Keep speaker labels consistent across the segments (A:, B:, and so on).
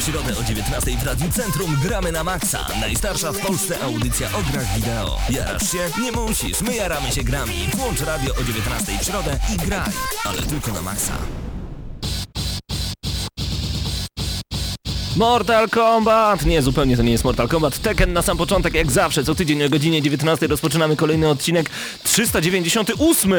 A: W środę o 19 w Radiu Centrum gramy na maksa. Najstarsza w Polsce audycja o grach wideo. Jarasz się? Nie musisz, my jaramy się grami. Włącz radio o 19 w środę i graj. Ale tylko na maksa. Mortal Kombat! Nie, zupełnie to nie jest Mortal Kombat. Tekken na sam początek, jak zawsze, co tydzień o godzinie 19 rozpoczynamy kolejny odcinek 398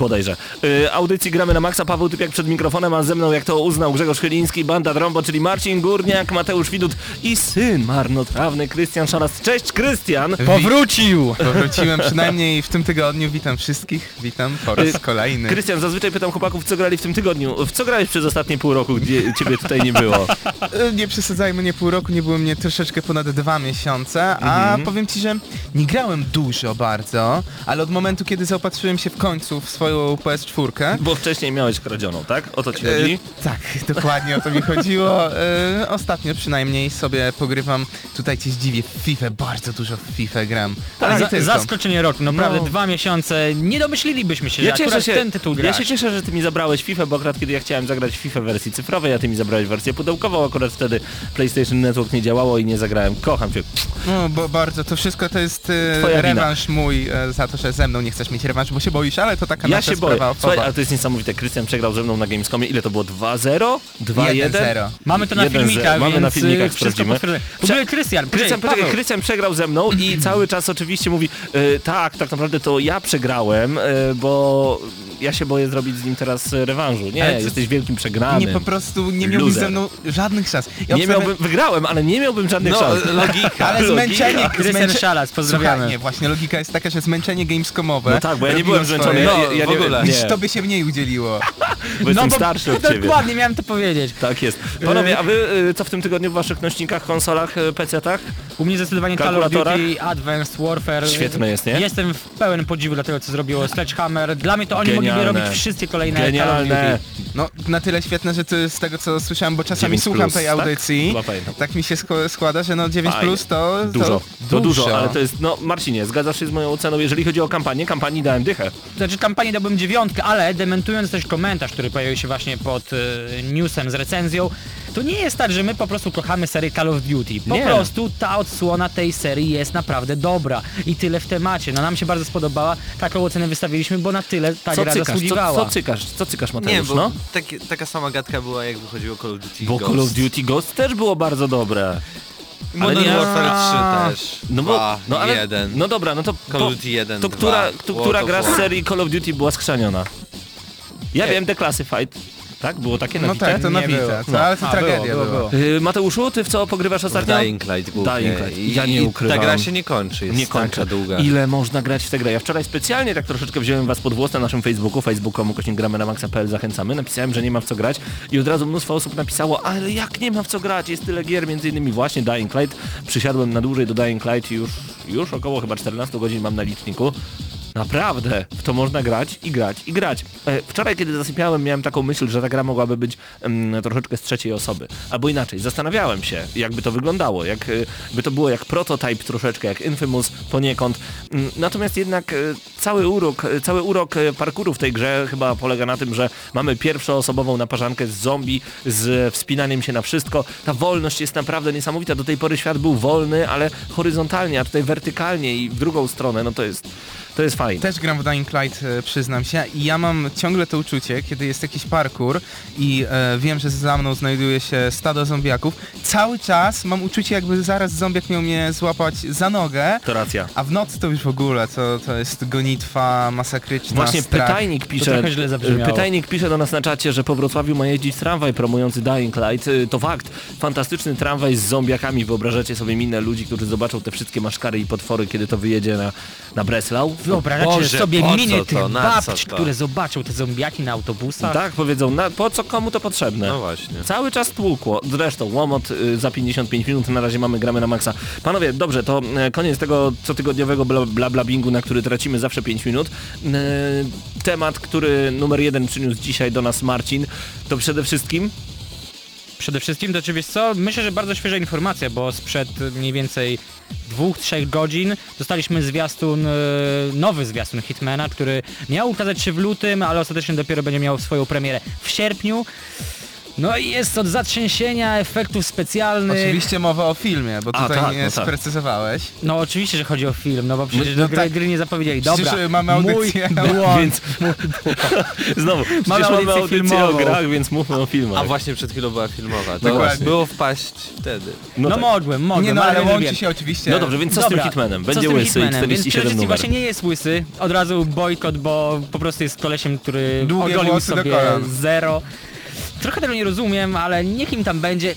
A: podejrzę. Yy, audycji gramy na maksa, Paweł Typiak przed mikrofonem, a ze mną, jak to uznał Grzegorz Chyliński, Banda Drombo, czyli Marcin Górniak, Mateusz Widut i syn marnotrawny Krystian Szalas. Cześć Krystian!
B: Powrócił! Powróciłem przynajmniej w tym tygodniu. Witam wszystkich. Witam po raz
A: Y,
B: kolejny.
A: Krystian, zazwyczaj pytam chłopaków, co grali w tym tygodniu. W co grałeś przez ostatnie pół roku, gdzie ciebie tutaj nie było?
B: Y, Nie przesadzajmy, nie pół roku, nie było mnie troszeczkę ponad dwa miesiące, a
A: Mhm.
B: powiem ci, że nie grałem dużo bardzo, ale od momentu, kiedy zaopatrzyłem się w końcu w swoją PS4,
A: Bo wcześniej miałeś kradzioną, tak? O to ci
B: E,
A: chodzi?
B: tak, dokładnie o to mi chodziło. E, ostatnio przynajmniej sobie pogrywam, tutaj cię zdziwię, w FIFA, bardzo dużo w FIFA gram. Ale nie
C: Za, zaskoczenie roku, naprawdę
A: No.
C: dwa miesiące, nie domyślilibyśmy się,
A: Ja
C: że
A: cieszę
C: akurat
A: się,
C: ten tytuł
A: ja
C: grać.
A: się cieszę, że ty mi zabrałeś FIFA, bo akurat kiedy ja chciałem zagrać w FIFA w wersji cyfrowej, a ty mi zabrałeś wersję pudełkową, akurat wtedy PlayStation Network nie działało i nie zagrałem. Kocham cię.
B: No, bo bardzo, to wszystko to jest e, rewanż mój e, za to, że ze mną nie chcesz mieć rewanż, bo się boisz, ale to taka
A: Ja
B: nasza
A: się boję. Słuchaj, ale to jest niesamowite. Krystian przegrał ze mną na Gamescomie. Ile to było? 2-0? 2-1?
B: 1-0.
C: Mamy to na
A: 1-0.
C: filmikach,
A: Mamy
C: więc
A: na filmikach,
C: y, wszystko
A: sprawdzimy.
C: W ogóle Krystian,
A: Krystian,
C: Krystian,
A: przegrał ze mną i cały czas oczywiście mówi e, tak, tak naprawdę to ja przegrałem, e, bo ja się boję zrobić z nim teraz e, rewanżu. Nie,
B: Ale
A: jesteś wielkim przegranym.
B: Nie, po prostu nie miałbyś
A: Loser.
B: ze mną żadnych szans. Ja
A: Nie miałbym, wygrałem, ale nie miałbym żadnych
D: No,
A: szans.
D: logika.
B: Ale zmęczenie...
C: Krystian Szalas, pozdrawiamy.
B: Słuchaj, nie, właśnie logika jest taka, że zmęczenie gamescomowe...
A: No tak, bo ja nie byłem zmęczony.
B: swoje.
A: Ja,
D: No,
A: ja
D: w
A: nie,
D: ogóle.
A: Nie,
B: To by się mniej udzieliło.
A: bo jestem
C: bo-
A: starszy od ciebie.
C: Dokładnie, miałem to powiedzieć.
A: Tak jest. Panowie, a wy y, co w tym tygodniu w waszych nośnikach, konsolach, PC-tach?
C: U mnie zdecydowanie Call of? Duty, Advanced Warfare.
A: Świetne jest, nie?
C: Jestem w pełen podziwu dla tego, co zrobiło Sledgehammer. Dla mnie to oni
A: Genialne.
C: Mogliby robić wszystkie kolejne
A: Genialne.
B: No, na tyle świetne, że to z tego co słyszałem, bo czasami
A: 9
B: słucham
A: plus,
B: tej
A: tak?
B: audycji,
A: pamiętam.
B: tak mi się sk- składa, że no 9
A: Fajnie.
B: plus to,
A: Dużo,
B: to,
A: to dużo, ale to jest, no Marcinie, zgadzasz się z moją oceną, jeżeli chodzi o kampanię, kampanii dałem dychę.
C: Znaczy kampanii dałbym dziewiątkę, ale dementując też komentarz, który pojawił się właśnie pod e, newsem z recenzją, to nie jest tak, że my po prostu kochamy serię Call of Duty. Po
A: Nie.
C: prostu ta odsłona tej serii jest naprawdę dobra i tyle w temacie. No nam się bardzo spodobała, taką ocenę wystawiliśmy, bo na tyle ta
A: Co
C: gra
A: cykasz, co,
C: zasługiwała.
A: co cykasz, co cykasz
D: Nie,
A: Mateusz,
D: bo
A: no?
D: taki, taka sama gadka była jak wychodziło Call of Duty
A: Bo
D: Ghost.
A: Call of Duty Ghost też było bardzo dobre.
D: Modern
A: nie-
D: Warfare 3 też.
A: No bo,
D: Dwa,
A: no ale,
D: jeden.
A: no dobra, no to,
D: Call of Duty 1,
A: to,
D: 2,
A: która, to, która gra z serii Call of Duty była skrzaniona? Ja
D: Nie.
A: wiem, Declassified, tak? Było takie na
B: No
A: Vita?
B: tak, to na
C: Nie
B: Vita,
C: było.
B: to,
A: No.
B: ale to
C: A,
B: tragedia
C: było,
B: była.
C: było,
A: Y, Mateuszu, ty w co pogrywasz ostatnio?
D: Dying Light głównie.
A: Dying Light.
D: I,
A: Ja nie
D: i
A: ukrywam.
D: Ta gra się nie kończy, jest
A: nie kończę.
D: taka długa.
A: Ile można grać w tę grę? Ja wczoraj specjalnie tak troszeczkę wziąłem was pod włos na naszym Facebooku, facebook.com, kośnik gramy na maxa.pl, zachęcamy. Napisałem, że nie ma w co grać i od razu mnóstwo osób napisało, ale jak nie ma w co grać? Jest tyle gier, między innymi właśnie Dying Light. Przysiadłem na dłużej do Dying Light i już, już około chyba 14 godzin mam na liczniku. Naprawdę, w to można grać i grać i grać. E, Wczoraj, kiedy zasypiałem, miałem taką myśl, że ta gra mogłaby być em, troszeczkę z trzeciej osoby. Albo inaczej, zastanawiałem się, jakby to wyglądało, jak e, to było jak prototype troszeczkę, jak Infamous poniekąd. Mm, Natomiast jednak e, cały urok, cały urok parkouru w tej grze chyba polega na tym, że mamy pierwszoosobową naparzankę z zombie, z wspinaniem się na wszystko. Ta wolność jest naprawdę niesamowita. Do tej pory świat był wolny, ale horyzontalnie, a tutaj wertykalnie i w drugą stronę, no to jest, to jest fajne.
B: Też gram w Dying Light, e, przyznam się, i ja mam ciągle to uczucie, kiedy jest jakiś parkour i e, wiem, że za mną znajduje się stado zombiaków, cały czas mam uczucie, jakby zaraz zombiak miał mnie złapać za nogę,
A: To racja.
B: a w nocy to już w ogóle, to, to jest gonitwa masakryczna,
A: Właśnie
B: strach.
A: pytajnik pisze, pytajnik pisze do nas na czacie, że po Wrocławiu ma jeździć tramwaj promujący Dying Light. Y, To fakt. Fantastyczny tramwaj z zombiakami. Wyobrażacie sobie minę ludzi, którzy zobaczą te wszystkie maszkary i potwory, kiedy to wyjedzie na, na Breslau?
C: Wyobrażacie
E: Boże,
C: sobie
E: po
C: miny
E: co
C: tych
E: to? Na co
C: babci,
E: to?
C: które zobaczą te zombiaki na autobusach.
A: Tak, powiedzą, na, po co komu to potrzebne?
E: No właśnie.
A: Cały czas tłukło. Zresztą łomot y, za 55 minut, na razie mamy gramy na maksa. Panowie, dobrze, to e, koniec tego cotygodniowego bla, bla, bla bingu, na który tracimy zawsze 5 minut. E, temat, który numer jeden przyniósł dzisiaj do nas Marcin, to przede wszystkim
C: Przede wszystkim to czy wiesz co? Myślę, że bardzo świeża informacja, bo sprzed mniej więcej dwóch, trzech godzin dostaliśmy zwiastun, e, nowy zwiastun Hitmana, który miał ukazać się w lutym, ale ostatecznie dopiero będzie miał swoją premierę w sierpniu. No i jest od zatrzęsienia efektów specjalnych.
B: Oczywiście mowa o filmie, bo
A: A,
B: tutaj
A: tak,
B: nie
A: no tak.
B: sprecyzowałeś.
C: No oczywiście, że chodzi o film, no bo przecież
B: no
C: gry,
B: tak.
C: gry nie zapowiedzieli.
B: Przecież,
C: Dobra,
B: mamy audycję.
C: mój błąd.
A: Więc znowu, przecież
C: Mamy
A: mamy
C: audycję
A: audycję o
C: filmową.
A: grach, więc mówmy o filmach.
E: A właśnie przed chwilą była filmowa. To
B: Dokładnie.
E: było wpaść wtedy.
C: No,
A: tak.
C: mogłem, mogłem,
B: Nie no, ale łączy
C: wiem.
B: się oczywiście.
A: No dobrze, więc co z tym
C: Dobra,
A: Hitmanem?
C: co
A: Będzie
C: z tym
A: łysy,
C: Hitmanem? Więc
A: 47
C: przede wszystkim
A: numer.
C: właśnie nie jest łysy, od razu bojkot, bo po prostu jest kolesiem, który
B: Długie
C: ogolił sobie zero. Trochę tego nie rozumiem, ale niech im tam będzie.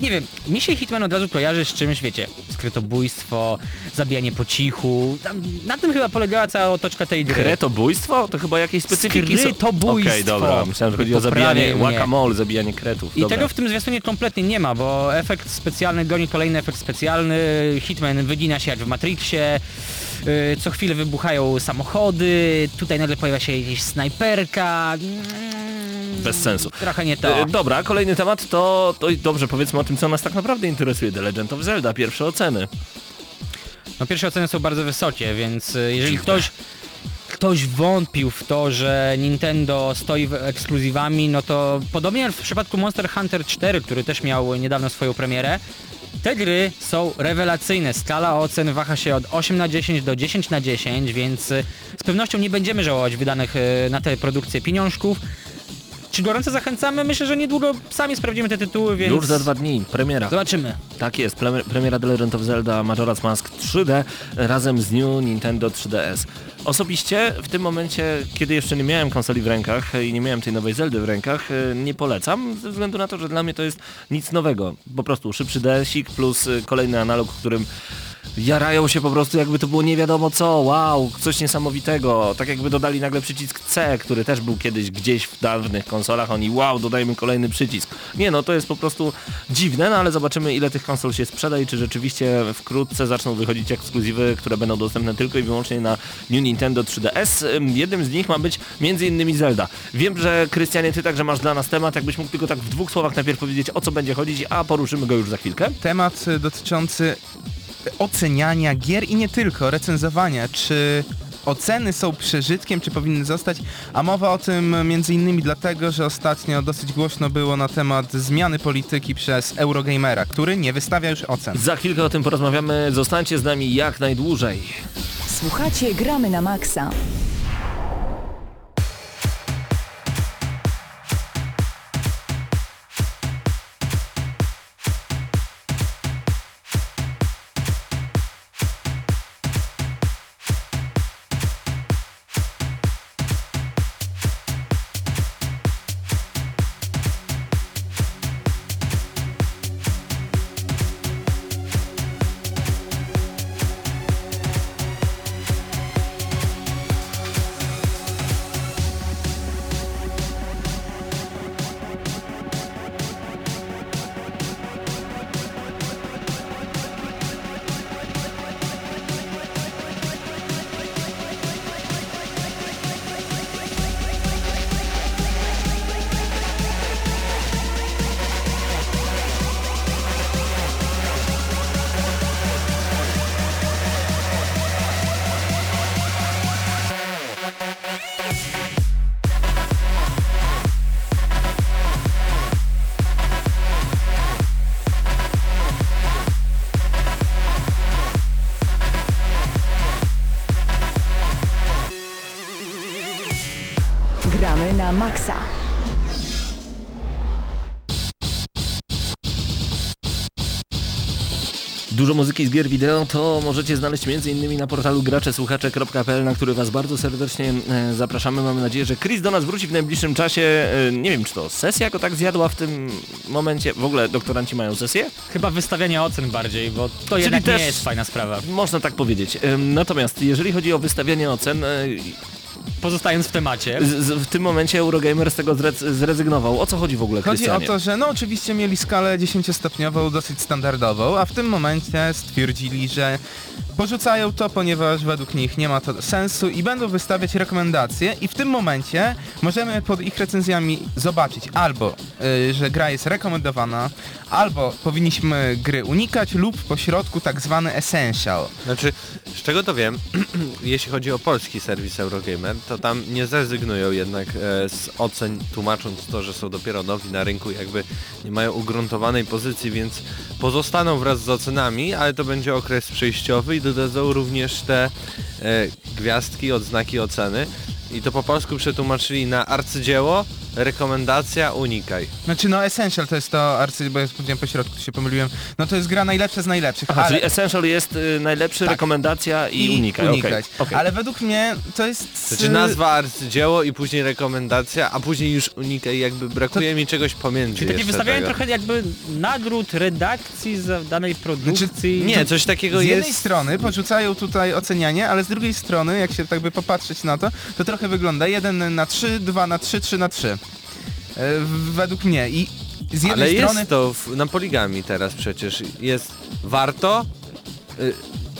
C: Nie wiem, mi się Hitman od razu kojarzy z czymś, wiecie, skrytobójstwo, zabijanie po cichu. Tam, na tym chyba polegała cała otoczka tej gry.
A: Kretobójstwo? To chyba jakieś specyfiki.
C: Skrytobójstwo.
A: Okej, dobra, myślałem, że chodzi o zabijanie guacamole, zabijanie kretów.
C: I
A: Dobra.
C: tego w tym zwiastunie kompletnie nie ma, bo efekt specjalny goni kolejny efekt specjalny, Hitman wygina się jak w Matrixie, co chwilę wybuchają samochody, tutaj nagle pojawia się jakaś snajperka. Mm,
A: Bez sensu.
C: Trochę nie to.
A: E, Dobra, kolejny temat to, to dobrze, powiedzmy o tym, co nas tak naprawdę interesuje. The Legend of Zelda, pierwsze oceny.
C: No pierwsze oceny są bardzo wysokie, więc y, jeżeli ktoś ktoś wątpił w to, że Nintendo stoi w ekskluzywami, no to podobnie jak w przypadku Monster Hunter 4, który też miał niedawno swoją premierę, te gry są rewelacyjne. Skala ocen waha się od 8 na 10 do 10 na 10, więc y, z pewnością nie będziemy żałować wydanych y, na te produkcje pieniążków. Czy gorąco zachęcamy? Myślę, że niedługo sami sprawdzimy te tytuły, więc...
A: Już za dwa dni, premiera.
C: Zobaczymy.
A: Tak jest, premiera The Legend of Zelda Majora's Mask 3D razem z New Nintendo 3DS. Osobiście w tym momencie, kiedy jeszcze nie miałem konsoli w rękach i nie miałem tej nowej Zeldy w rękach, e, nie polecam, ze względu na to, że dla mnie to jest nic nowego. Po prostu szybszy DS-ik plus e, kolejny analog, którym jarają się po prostu jakby to było nie wiadomo co, wow, coś niesamowitego, tak jakby dodali nagle przycisk C, który też był kiedyś gdzieś w dawnych konsolach, oni wow, dodajmy kolejny przycisk. Nie no, to jest po prostu dziwne, no ale zobaczymy ile tych konsol się sprzeda i czy rzeczywiście wkrótce zaczną wychodzić ekskluzywy, które będą dostępne tylko i wyłącznie na New Nintendo 3DS. Ym, Jednym z nich ma być innymi Zelda. Wiem, że Krystianie, ty także masz dla nas temat, jakbyś mógł tylko tak w dwóch słowach najpierw powiedzieć o co będzie chodzić, a poruszymy go już za chwilkę.
B: Temat y, dotyczący oceniania gier i nie tylko, recenzowania, czy oceny są przeżytkiem, czy powinny zostać, a mowa o tym między innymi dlatego, że ostatnio dosyć głośno było na temat zmiany polityki przez Eurogamera, który nie wystawia już ocen.
A: Za chwilkę o tym porozmawiamy. Zostańcie z nami jak najdłużej.
F: Słuchacie Gramy na Maxa.
A: Dużo muzyki z gier wideo to możecie znaleźć m.in. na portalu graczesłuchacze.pl, na który Was bardzo serdecznie e, zapraszamy. Mamy nadzieję, że Chris do nas wróci w najbliższym czasie. E, nie wiem, czy to sesja go tak zjadła w tym momencie. W ogóle doktoranci mają sesję?
C: Chyba wystawianie ocen bardziej, bo to jednak
A: też-
C: nie jest fajna sprawa.
A: Można tak powiedzieć. Em, Natomiast jeżeli chodzi o wystawianie ocen, e,
C: Pozostając w temacie.
A: z, z, w tym momencie Eurogamer z tego zre- zrezygnował. O co chodzi w ogóle,
B: Chodzi o to, że no oczywiście mieli skalę 10-stopniową, dosyć standardową, a w tym momencie stwierdzili, że porzucają to, ponieważ według nich nie ma to sensu i będą wystawiać rekomendacje i w tym momencie możemy pod ich recenzjami zobaczyć albo, y, że gra jest rekomendowana, albo powinniśmy gry unikać lub pośrodku tak zwany essential.
E: Znaczy, z czego to wiem, jeśli chodzi o polski serwis Eurogamer, to tam nie zrezygnują jednak e, z ocen, tłumacząc to, że są dopiero nowi na rynku, jakby nie mają ugruntowanej pozycji, więc pozostaną wraz z ocenami, ale to będzie okres przejściowy i dodadzą również te e, gwiazdki, odznaki oceny. I to po polsku przetłumaczyli na arcydzieło, rekomendacja, unikaj.
B: Znaczy no essential to jest to, arcy, bo ja powiedziałem pośrodku, się pomyliłem, no to jest gra najlepsza z najlepszych,
A: Aha,
B: ale...
A: czyli Essential jest y, najlepszy,
B: Tak.
A: rekomendacja i, unikaj. okej,
B: unikać.
A: okej.
B: Ale według mnie to jest...
E: Znaczy nazwa arcydzieło i później rekomendacja, a później już unikaj, jakby brakuje mi czegoś pomiędzy
C: Czyli takie
E: jeszcze
C: wystawianie
E: tego.
C: trochę jakby nagród redakcji za danej produkcji.
E: Nie, coś takiego
B: Z
E: jest...
B: jednej strony porzucają tutaj ocenianie, ale z drugiej strony, jak się tak by popatrzeć na to, to trochę wygląda 1 na 3, 2 na 3, 3 na 3. E, według mnie. I z jednej
E: Ale
B: strony...
E: jest to w, na poligami teraz przecież. Jest warto, y,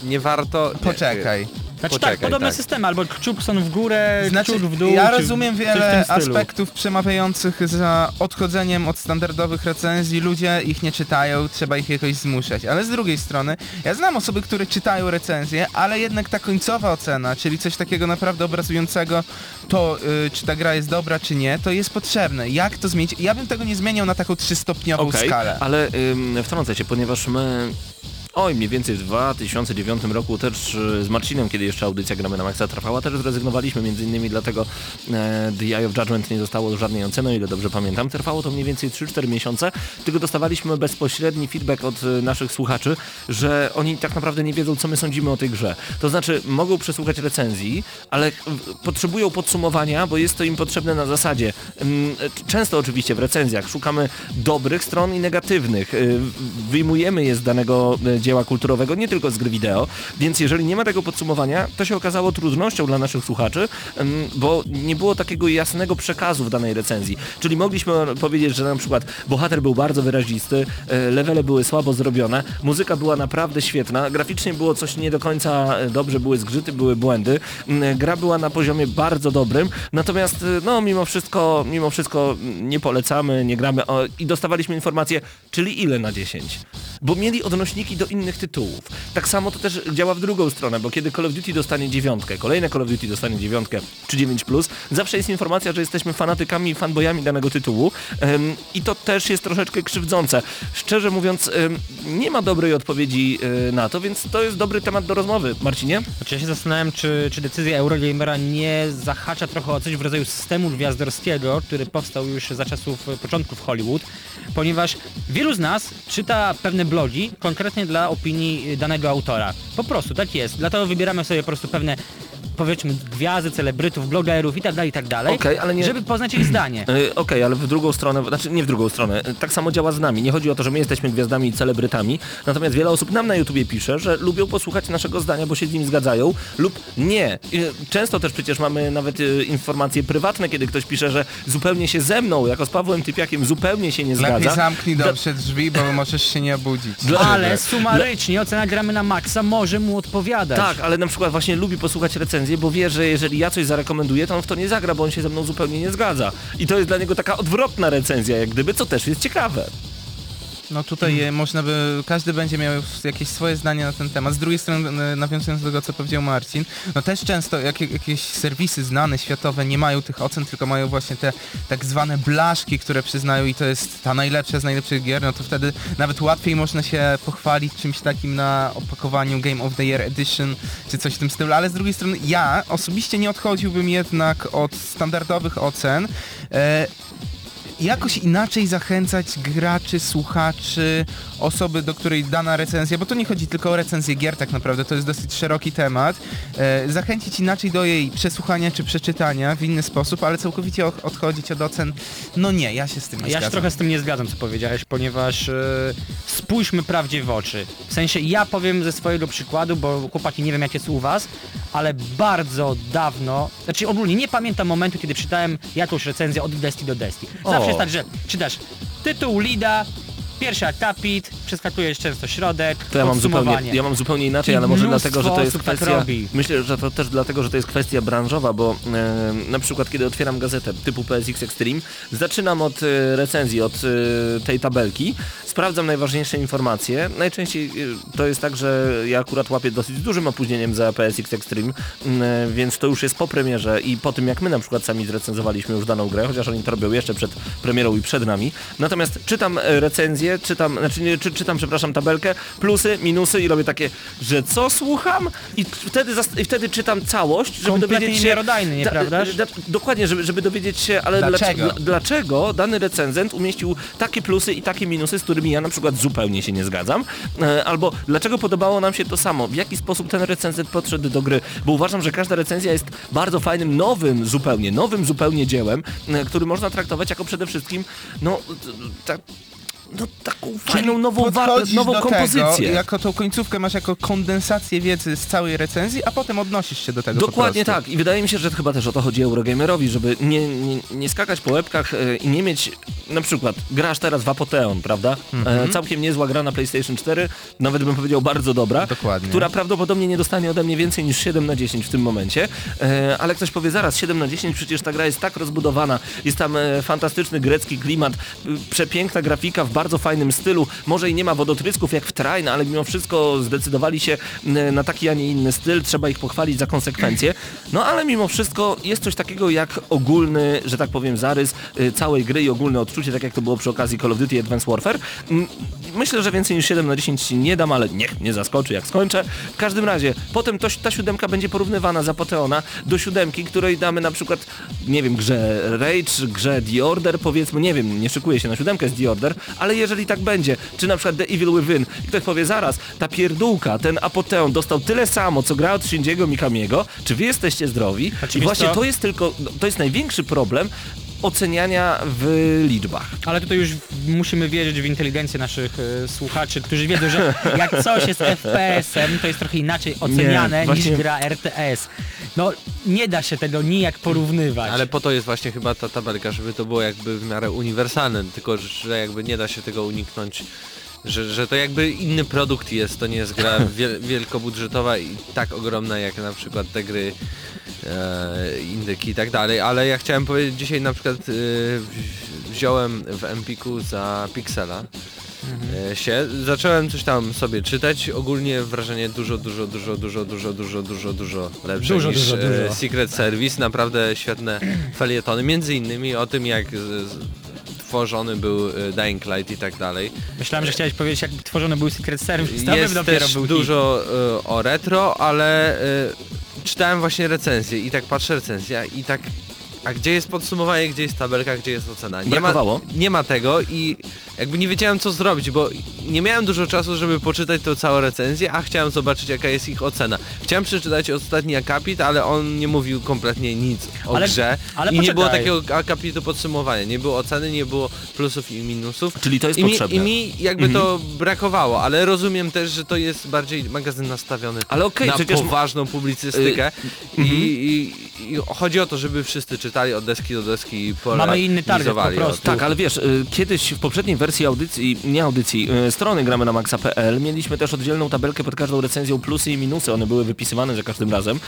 E: nie warto... nie,
B: Poczekaj.
C: Znaczy
E: Poczekaj,
C: tak, podobne
E: tak.
C: systemy, albo kciukson w górę,
B: Znaczy,
C: kciuk w dół.
B: ja rozumiem wiele aspektów przemawiających za odchodzeniem od standardowych recenzji. Ludzie ich nie czytają, trzeba ich jakoś zmuszać. Ale z drugiej strony, ja znam osoby, które czytają recenzje, ale jednak ta końcowa ocena, czyli coś takiego naprawdę obrazującego to, y, czy ta gra jest dobra, czy nie, to jest potrzebne. Jak to zmienić? Ja bym tego nie zmieniał na taką trzystopniową
A: Okej,
B: skalę.
A: ale ym, wtrącę się, ponieważ my... Oj, mniej więcej w 2009 roku też y, z Marcinem, kiedy jeszcze audycja Gramy na Maxa trwała, też zrezygnowaliśmy, między innymi dlatego e, The Eye of Judgment nie zostało żadnej oceny, o ile dobrze pamiętam. Trwało to mniej więcej 3-4 miesiące, tylko dostawaliśmy bezpośredni feedback od y, naszych słuchaczy, że oni tak naprawdę nie wiedzą, co my sądzimy o tej grze. To znaczy, mogą przesłuchać recenzji, ale potrzebują podsumowania, bo jest to im potrzebne na zasadzie. Ym, Często oczywiście w recenzjach szukamy dobrych stron i negatywnych. Y, Wyjmujemy je z danego dzieła kulturowego, nie tylko z gry wideo, więc jeżeli nie ma tego podsumowania, to się okazało trudnością dla naszych słuchaczy, bo nie było takiego jasnego przekazu w danej recenzji. Czyli mogliśmy powiedzieć, że na przykład bohater był bardzo wyrazisty, y, levele były słabo zrobione, muzyka była naprawdę świetna, graficznie było coś nie do końca y, dobrze, były zgrzyty, były błędy, Mm, gra była na poziomie bardzo dobrym, natomiast no mimo wszystko, mimo wszystko nie polecamy, nie gramy o, i dostawaliśmy informację, czyli ile na 10. Bo mieli odnośniki do innych tytułów. Tak samo to też działa w drugą stronę, bo kiedy Call of Duty dostanie dziewiątkę, kolejne Call of Duty dostanie dziewiątkę czy 9+, zawsze jest informacja, że jesteśmy fanatykami i fanbojami danego tytułu ym, i to też jest troszeczkę krzywdzące. Szczerze mówiąc, ym, nie ma dobrej odpowiedzi y, na to, więc to jest dobry temat do rozmowy. Marcinie?
C: Znaczy ja się zastanawiam, czy, czy decyzja Eurogamera nie zahacza trochę o coś w rodzaju systemu gwiazdorskiego, który powstał już za czasów e, początków Hollywood, ponieważ wielu z nas czyta pewne blogi konkretnie dla opinii danego autora. Po prostu, tak jest. Dlatego wybieramy sobie po prostu pewne powiedzmy gwiazdy, celebrytów, blogerów i tak dalej, i tak dalej,
A: Okej, ale nie-
C: żeby poznać ich zdanie.
A: Yy, Okej, ale w drugą stronę, znaczy nie w drugą stronę, yy, tak samo działa z nami. Nie chodzi o to, że my jesteśmy gwiazdami i celebrytami, natomiast wiele osób nam na YouTubie pisze, że lubią posłuchać naszego zdania, bo się z nim zgadzają lub nie. Yy, Często też przecież mamy nawet yy, informacje prywatne, kiedy ktoś pisze, że zupełnie się ze mną, jako z Pawłem Typiakiem, zupełnie się nie
B: Lepiej
A: zgadza.
B: zamknij
A: Dla-
B: dobrze drzwi, bo możesz się nie obudzić.
A: Dla-
C: Ale sumarycznie ocena gramy na maksa może mu odpowiadać.
A: Tak, ale na przykład właśnie lubi posłuchać recenzji, bo wie, że jeżeli ja coś zarekomenduję, to on w to nie zagra, bo on się ze mną zupełnie nie zgadza. I to jest dla niego taka odwrotna recenzja, jak gdyby, co też jest ciekawe.
B: No tutaj e, można by, każdy będzie miał jakieś swoje zdanie na ten temat. Z drugiej strony, e, nawiązując do tego, co powiedział Marcin, no też często jak, jakieś serwisy znane, światowe nie mają tych ocen, tylko mają właśnie te tak zwane blaszki, które przyznają i to jest ta najlepsza z najlepszych gier, no to wtedy nawet łatwiej można się pochwalić czymś takim na opakowaniu Game of the Year Edition, czy coś w tym stylu, ale z drugiej strony ja osobiście nie odchodziłbym jednak od standardowych ocen, e, jakoś inaczej zachęcać graczy, słuchaczy, osoby, do której dana recenzja, bo to nie chodzi tylko o recenzję gier tak naprawdę, to jest dosyć szeroki temat, e, zachęcić inaczej do jej przesłuchania czy przeczytania w inny sposób, ale całkowicie od- odchodzić od ocen, no nie, ja się z tym nie
C: Ja się
B: zgadzam.
C: trochę z tym nie zgadzam, co powiedziałeś, ponieważ e, spójrzmy prawdzie w oczy. W sensie ja powiem ze swojego przykładu, bo chłopaki nie wiem jak jest u was, ale bardzo dawno, znaczy ogólnie nie pamiętam momentu, kiedy czytałem jakąś recenzję od Desti do Desti. Zawsze Jest tak, że czytasz tytuł Lida, pierwszy akapit, przeskakujesz często środek,
A: To ja mam, zupełnie, ja mam zupełnie inaczej,
C: I
A: ale może dlatego, że to jest
C: tak
A: kwestia...
C: robi.
A: myślę, że to też dlatego, że to jest kwestia branżowa, bo e, na przykład kiedy otwieram gazetę typu PSX Extreme, zaczynam od e, recenzji, od e, tej tabelki, sprawdzam najważniejsze informacje. Najczęściej e, to jest tak, że ja akurat łapię dosyć dużym opóźnieniem za PSX Extreme, e, więc to już jest po premierze i po tym jak my na przykład sami zrecenzowaliśmy już daną grę, chociaż oni to robią jeszcze przed premierą i przed nami. Natomiast czytam e, recenzję, czytam, znaczy nie, czy, czytam, przepraszam, tabelkę, plusy, minusy i robię takie, że co słucham? I wtedy, i wtedy czytam całość, żeby
C: Kompletnie
A: dowiedzieć się...
C: nierodajny, nieprawdaż?
A: Da, dokładnie, żeby, żeby dowiedzieć się, ale
B: Dlaczego?
A: dlaczego? Dlaczego, dlaczego dany recenzent umieścił takie plusy i takie minusy, z którymi ja na przykład zupełnie się nie zgadzam, e, albo dlaczego podobało nam się to samo, w jaki sposób ten recenzent podszedł do gry, bo uważam, że każda recenzja jest bardzo fajnym, nowym zupełnie, nowym zupełnie dziełem, e, który można traktować jako przede wszystkim, no, tak, no taką fajną, nową, wa-
B: podchodzisz
A: nową
B: do
A: kompozycję.
B: Tego, jako tą końcówkę masz jako kondensację wiedzy z całej recenzji, a potem odnosisz się do tego
A: Dokładnie tak i wydaje mi się, że chyba też o to chodzi Eurogamerowi, żeby nie, nie, nie skakać po łebkach e, i nie mieć, na przykład grasz teraz w Apoteon, prawda?
B: Mhm.
A: E, całkiem niezła gra na PlayStation 4, nawet bym powiedział bardzo dobra,
B: Dokładnie.
A: która prawdopodobnie nie dostanie ode mnie więcej niż 7 na 10 w tym momencie, e, ale ktoś powie zaraz 7 na 10, przecież ta gra jest tak rozbudowana, jest tam e, fantastyczny grecki klimat, y, przepiękna grafika w bardzo fajnym stylu, może i nie ma wodotrysków jak w Train, ale mimo wszystko zdecydowali się n- na taki, a nie inny styl, trzeba ich pochwalić za konsekwencje. No ale mimo wszystko jest coś takiego jak ogólny, że tak powiem, zarys y, całej gry i ogólne odczucie, tak jak to było przy okazji Call of Duty Advanced Warfare. Mm, Myślę, że więcej niż 7 na 10 nie dam, ale niech mnie zaskoczy jak skończę. W każdym razie, potem to, ta siódemka będzie porównywana z Apoteona do siódemki, której damy na przykład, nie wiem, grze Rage, grze The Order, powiedzmy, nie wiem, nie szykuję się na siódemkę z The Order, jeżeli tak będzie, czy na przykład The Evil Within, i ktoś powie zaraz, ta pierdółka, ten Apoteon dostał tyle samo, co gra od Shinjiego Mikamiego, czy wy jesteście zdrowi? I właśnie to jest tylko, to jest największy problem oceniania w liczbach.
C: Ale tutaj już musimy wierzyć w inteligencję naszych e, słuchaczy, którzy wiedzą, że jak coś jest FPS-em, to jest trochę inaczej oceniane
A: Nie, właśnie-
C: niż gra RTS. No, nie da się tego nijak porównywać.
E: Ale po to jest właśnie chyba ta tabelka, żeby to było jakby w miarę uniwersalne, tylko że jakby nie da się tego uniknąć. Że, że to jakby inny produkt jest, to nie jest gra wiel, wielkobudżetowa i tak ogromna jak na przykład te gry e, indyki i tak dalej, ale ja chciałem powiedzieć, dzisiaj na przykład e, wzi- wziąłem w Empiku za Pixela e, się, zacząłem coś tam sobie czytać, ogólnie wrażenie dużo, dużo, dużo, dużo, dużo, dużo, dużo, dużo lepsze
C: Dużo,
E: niż
C: dużo,
E: e,
C: dużo.
E: Secret Service, naprawdę świetne felietony, między innymi o tym jak z, z, tworzony był e, Dying Light i tak dalej.
C: Myślałem, że chciałeś powiedzieć, jak tworzony był Secret Service, bym
E: Jest
C: dopiero
E: też
C: był hit.
E: dużo e, o retro, ale e, czytałem właśnie recenzję i tak patrzę recenzja i tak a gdzie jest podsumowanie, gdzie jest tabelka, gdzie jest ocena? Nie ma,
A: Brakowało?
E: nie ma tego i jakby nie wiedziałem co zrobić, bo nie miałem dużo czasu, żeby poczytać tą całą recenzję, a chciałem zobaczyć jaka jest ich ocena. Chciałem przeczytać ostatni akapit, ale on nie mówił kompletnie nic o
C: Ale-
E: grze
C: ale
E: i nie było
C: poczekaj.
E: takiego akapitu podsumowania, nie było oceny, nie było plusów i minusów.
A: Czyli to jest
E: I mi,
A: potrzebne.
E: I mi jakby to brakowało, ale rozumiem też, że to jest bardziej magazyn nastawiony
A: Ale okej,
E: na
A: przecież-
E: poważną publicystykę I, i, i chodzi o to, żeby wszyscy czytali od deski do deski i
C: Mamy inny target po prostu.
A: Tak, ale wiesz, y, kiedyś w poprzedniej wersji audycji, nie audycji, y, strony gramy na maxa.pl mieliśmy też oddzielną tabelkę pod każdą recenzją plusy i minusy, one były wypisywane za każdym razem.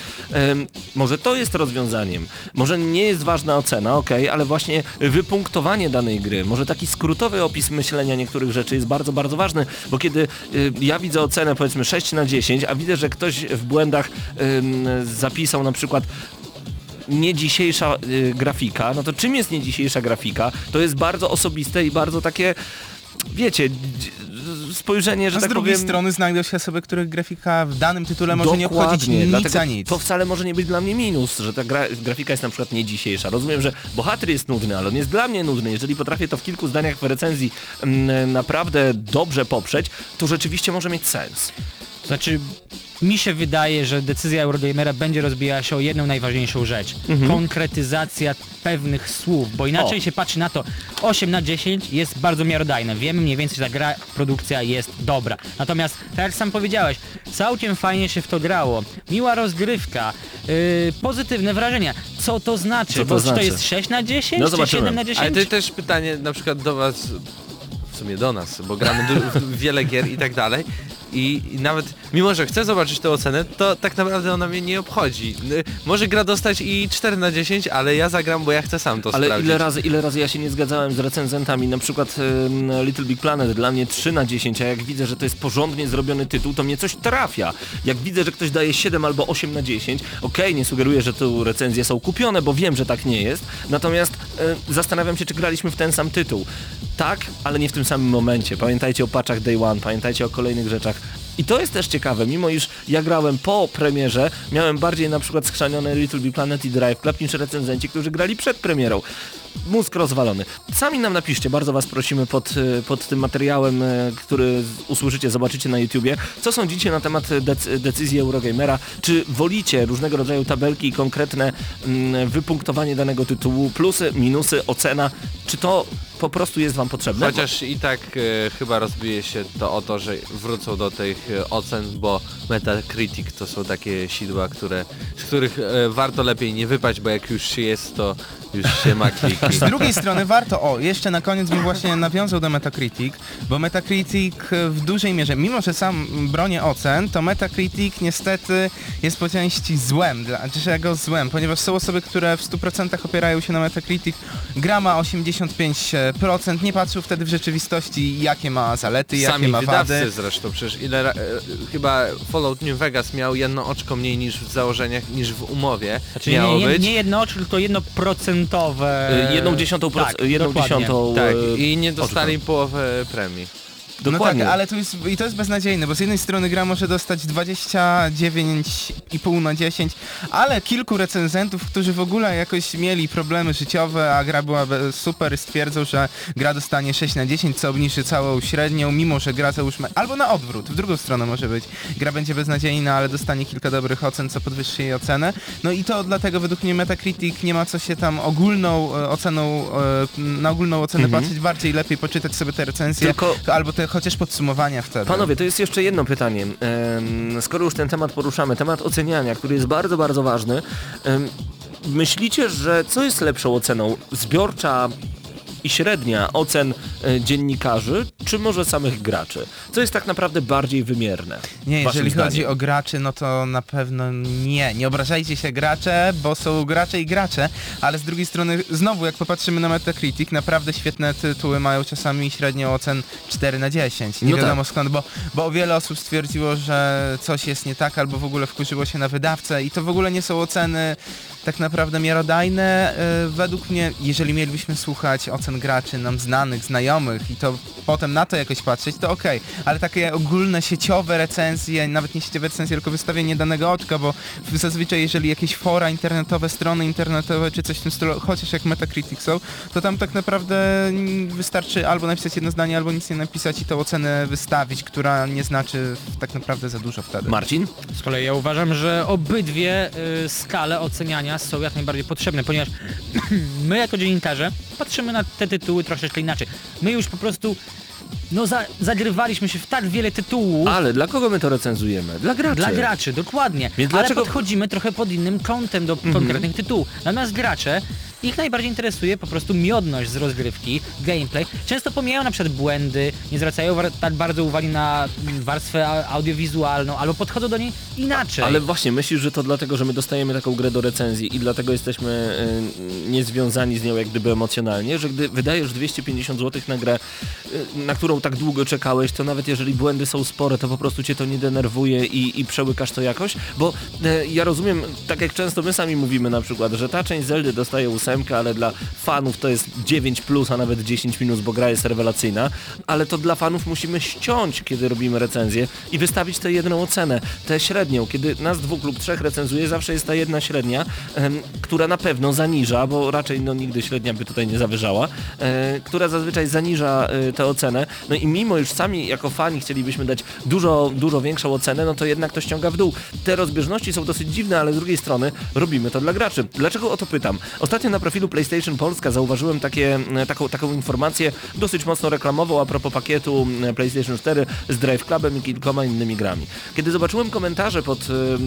A: Może to jest rozwiązaniem. Może nie jest ważna ocena, okej, ale właśnie wypunktowanie danej gry, może taki skrótowy opis myślenia niektórych rzeczy jest bardzo, bardzo ważny, bo kiedy y, ja widzę ocenę powiedzmy 6 na 10, a widzę, że ktoś w błędach zapisał na przykład nie dzisiejsza y, grafika, no to czym jest nie dzisiejsza grafika? To jest bardzo osobiste i bardzo takie, wiecie, spojrzenie, że
B: A z
A: tak
B: drugiej
A: powiem...
B: strony znajdą się osoby, których grafika w danym tytule może nie obchodzić nic
A: dlatego
B: a nic.
A: To wcale może nie być dla mnie minus, że ta gra, grafika jest na przykład nie dzisiejsza. Rozumiem, że bohater jest nudny, ale on jest dla mnie nudny. Jeżeli potrafię to w kilku zdaniach w recenzji mm, naprawdę dobrze poprzeć, to rzeczywiście może mieć sens.
C: Znaczy, mi się wydaje, że decyzja Eurogamera będzie rozbijała się o jedną najważniejszą rzecz. Konkretyzacja pewnych słów, bo inaczej
A: O.
C: się patrzy na to 8 na 10 jest bardzo miarodajne. Wiemy mniej więcej, że ta gra, produkcja jest dobra. Natomiast, tak jak sam powiedziałeś, całkiem fajnie się w to grało. Miła rozgrywka, yy, pozytywne wrażenia. Co to znaczy?
A: Co to
C: bo czy
A: znaczy?
C: to jest 6 na 10
A: No
C: czy
A: zobaczymy.
C: 7 na 10?
E: Ale to też pytanie na przykład do was, w sumie do nas, bo gramy wiele gier i tak dalej. I, I nawet, mimo że chcę zobaczyć tę ocenę, to tak naprawdę ona mnie nie obchodzi. Może gra dostać i 4 na 10, ale ja zagram, bo ja chcę sam to
A: Ale
E: sprawdzić.
A: ile razy, ile razy ja się nie zgadzałem z recenzentami, na przykład Little Big Planet dla mnie 3 na 10, a jak widzę, że to jest porządnie zrobiony tytuł, to mnie coś trafia. Jak widzę, że ktoś daje 7 albo 8 na 10, okej, nie sugeruję, że tu recenzje są kupione, bo wiem, że tak nie jest, natomiast y, zastanawiam się, czy graliśmy w ten sam tytuł. Tak, ale nie w tym samym momencie. Pamiętajcie o patchach Day One, pamiętajcie o kolejnych rzeczach. I to jest też ciekawe, mimo iż ja grałem po premierze, miałem bardziej na przykład skrzanione Little Big Planet i Drive Club niż recenzenci, którzy grali przed premierą. Mózg rozwalony. Sami nam napiszcie, bardzo was prosimy pod, y, pod tym materiałem, y, który usłyszycie, zobaczycie na YouTubie, co sądzicie na temat dec decyzji Eurogamera, czy wolicie różnego rodzaju tabelki i konkretne mm, wypunktowanie danego tytułu, plusy, minusy, ocena, czy to po prostu jest wam potrzebne?
E: Chociaż i tak e, chyba rozbije się to o to, że wrócą do tych e, ocen, bo Metacritic to są takie sidła, które, z których e, warto lepiej nie wypaść, bo jak już się jest, to już się ma kliki.
B: Z drugiej strony warto, o, jeszcze na koniec bym właśnie nawiązał do Metacritic, bo Metacritic e, w dużej mierze, mimo że sam bronię ocen, to Metacritic niestety jest po części złem, dla, dlaczego złem? Ponieważ są osoby, które w 100% opierają się na Metacritic, gra ma 85%, nie patrzą wtedy w rzeczywistości jakie ma zalety, jakie
E: Sami
B: ma
E: wydawcy
B: wady.
E: zresztą, przecież ile, e, chyba Fallout New Vegas miał jedno oczko mniej niż w założeniach, niż w umowie
C: Znaczy
E: miało
C: nie, nie,
E: być.
C: nie jedno oczy, tylko jednoprocentowe.
A: Y, jedną dziesiątą, proc-
C: tak,
A: jedną
C: dokładnie.
A: dziesiątą
E: tak,
A: y,
E: i nie dostali połowę premii.
A: Dokładnie.
B: No tak, ale to jest, i to jest beznadziejne, bo z jednej strony gra może dostać 29,5 na 10, ale kilku recenzentów, którzy w ogóle jakoś mieli problemy życiowe, a gra była super, stwierdzą, że gra dostanie 6 na 10, co obniży całą średnią, mimo że gra załóżmy, albo na odwrót, w drugą stronę może być. Gra będzie beznadziejna, ale dostanie kilka dobrych ocen, co podwyższy jej ocenę. No i to dlatego według mnie Metacritic nie ma co się tam ogólną e, oceną, e, na ogólną ocenę patrzeć, bardziej lepiej poczytać sobie te recenzje,
A: Tylko-
B: albo te chociaż podsumowania wtedy.
A: Panowie, to jest jeszcze jedno pytanie. Skoro już ten temat poruszamy, temat oceniania, który jest bardzo, bardzo ważny. myślicie, że co jest lepszą oceną? Zbiorcza i średnia ocen e, dziennikarzy, czy może samych graczy? Co jest tak naprawdę bardziej wymierne?
B: Nie, jeżeli chodzi
A: zdaniem?
B: o graczy, no to na pewno nie. Nie obrażajcie się gracze, bo są gracze i gracze, ale z drugiej strony znowu jak popatrzymy na Metacritic, naprawdę świetne tytuły mają czasami średnią ocen 4 na 10. Nie
A: No
B: wiadomo
A: tak.
B: skąd, bo, bo wiele osób stwierdziło, że coś jest nie tak albo w ogóle wkurzyło się na wydawcę i to w ogóle nie są oceny tak naprawdę miarodajne. Yy, Według mnie, jeżeli mielibyśmy słuchać ocen graczy nam znanych, znajomych i to potem na to jakoś patrzeć, to okej, ale takie ogólne sieciowe recenzje, nawet nie sieciowe recenzje, tylko wystawienie danego oczka, bo zazwyczaj jeżeli jakieś fora internetowe, strony internetowe czy coś w tym stylu, chociaż jak Metacritic są, to tam tak naprawdę wystarczy albo napisać jedno zdanie, albo nic nie napisać i tą ocenę wystawić, która nie znaczy tak naprawdę za dużo wtedy.
A: Marcin?
C: Z kolei ja uważam, że obydwie y, skale oceniania są jak najbardziej potrzebne, ponieważ my jako dziennikarze patrzymy na te tytuły troszeczkę inaczej. My już po prostu no za, zagrywaliśmy się w tak wiele tytułów
A: Ale dla kogo my to recenzujemy? Dla graczy.
C: dla graczy, dokładnie.
A: Więc
C: Ale
A: dlaczego-
C: podchodzimy trochę pod innym kątem do konkretnych tytułów. Natomiast gracze ich najbardziej interesuje po prostu miodność z rozgrywki, gameplay. Często pomijają na przykład błędy, nie zwracają tak bardzo uwagi na warstwę audiowizualną, albo podchodzą do niej inaczej.
A: Ale właśnie, myślisz, że to dlatego, że my dostajemy taką grę do recenzji i dlatego jesteśmy y, niezwiązani z nią jak gdyby emocjonalnie, że gdy wydajesz 250 zł na grę, y, na którą tak długo czekałeś, to nawet jeżeli błędy są spore, to po prostu cię to nie denerwuje i, i przełykasz to jakoś? Bo y, ja rozumiem, tak jak często my sami mówimy na przykład, że ta część Zeldy dostaje ósemkę, ale dla fanów to jest 9 plus, a nawet 10 minus, bo gra jest rewelacyjna, ale to dla fanów musimy ściąć, kiedy robimy recenzję i wystawić tę jedną ocenę, tę średnią. Kiedy nas dwóch lub trzech recenzuje, zawsze jest ta jedna średnia, em, która na pewno zaniża, bo raczej no, nigdy średnia by tutaj nie zawyżała, e, która zazwyczaj zaniża e, tę ocenę. No i mimo już sami jako fani chcielibyśmy dać dużo, dużo większą ocenę, no to jednak to ściąga w dół. Te rozbieżności są dosyć dziwne, ale z drugiej strony robimy to dla graczy. Dlaczego o to pytam? Ostatnio na profilu PlayStation Polska zauważyłem takie, e, taką, taką informację dosyć mocno reklamową a propos pakietu e, PlayStation 4 z Drive Clubem i kilkoma innymi grami. Kiedy zobaczyłem komentarze pod e,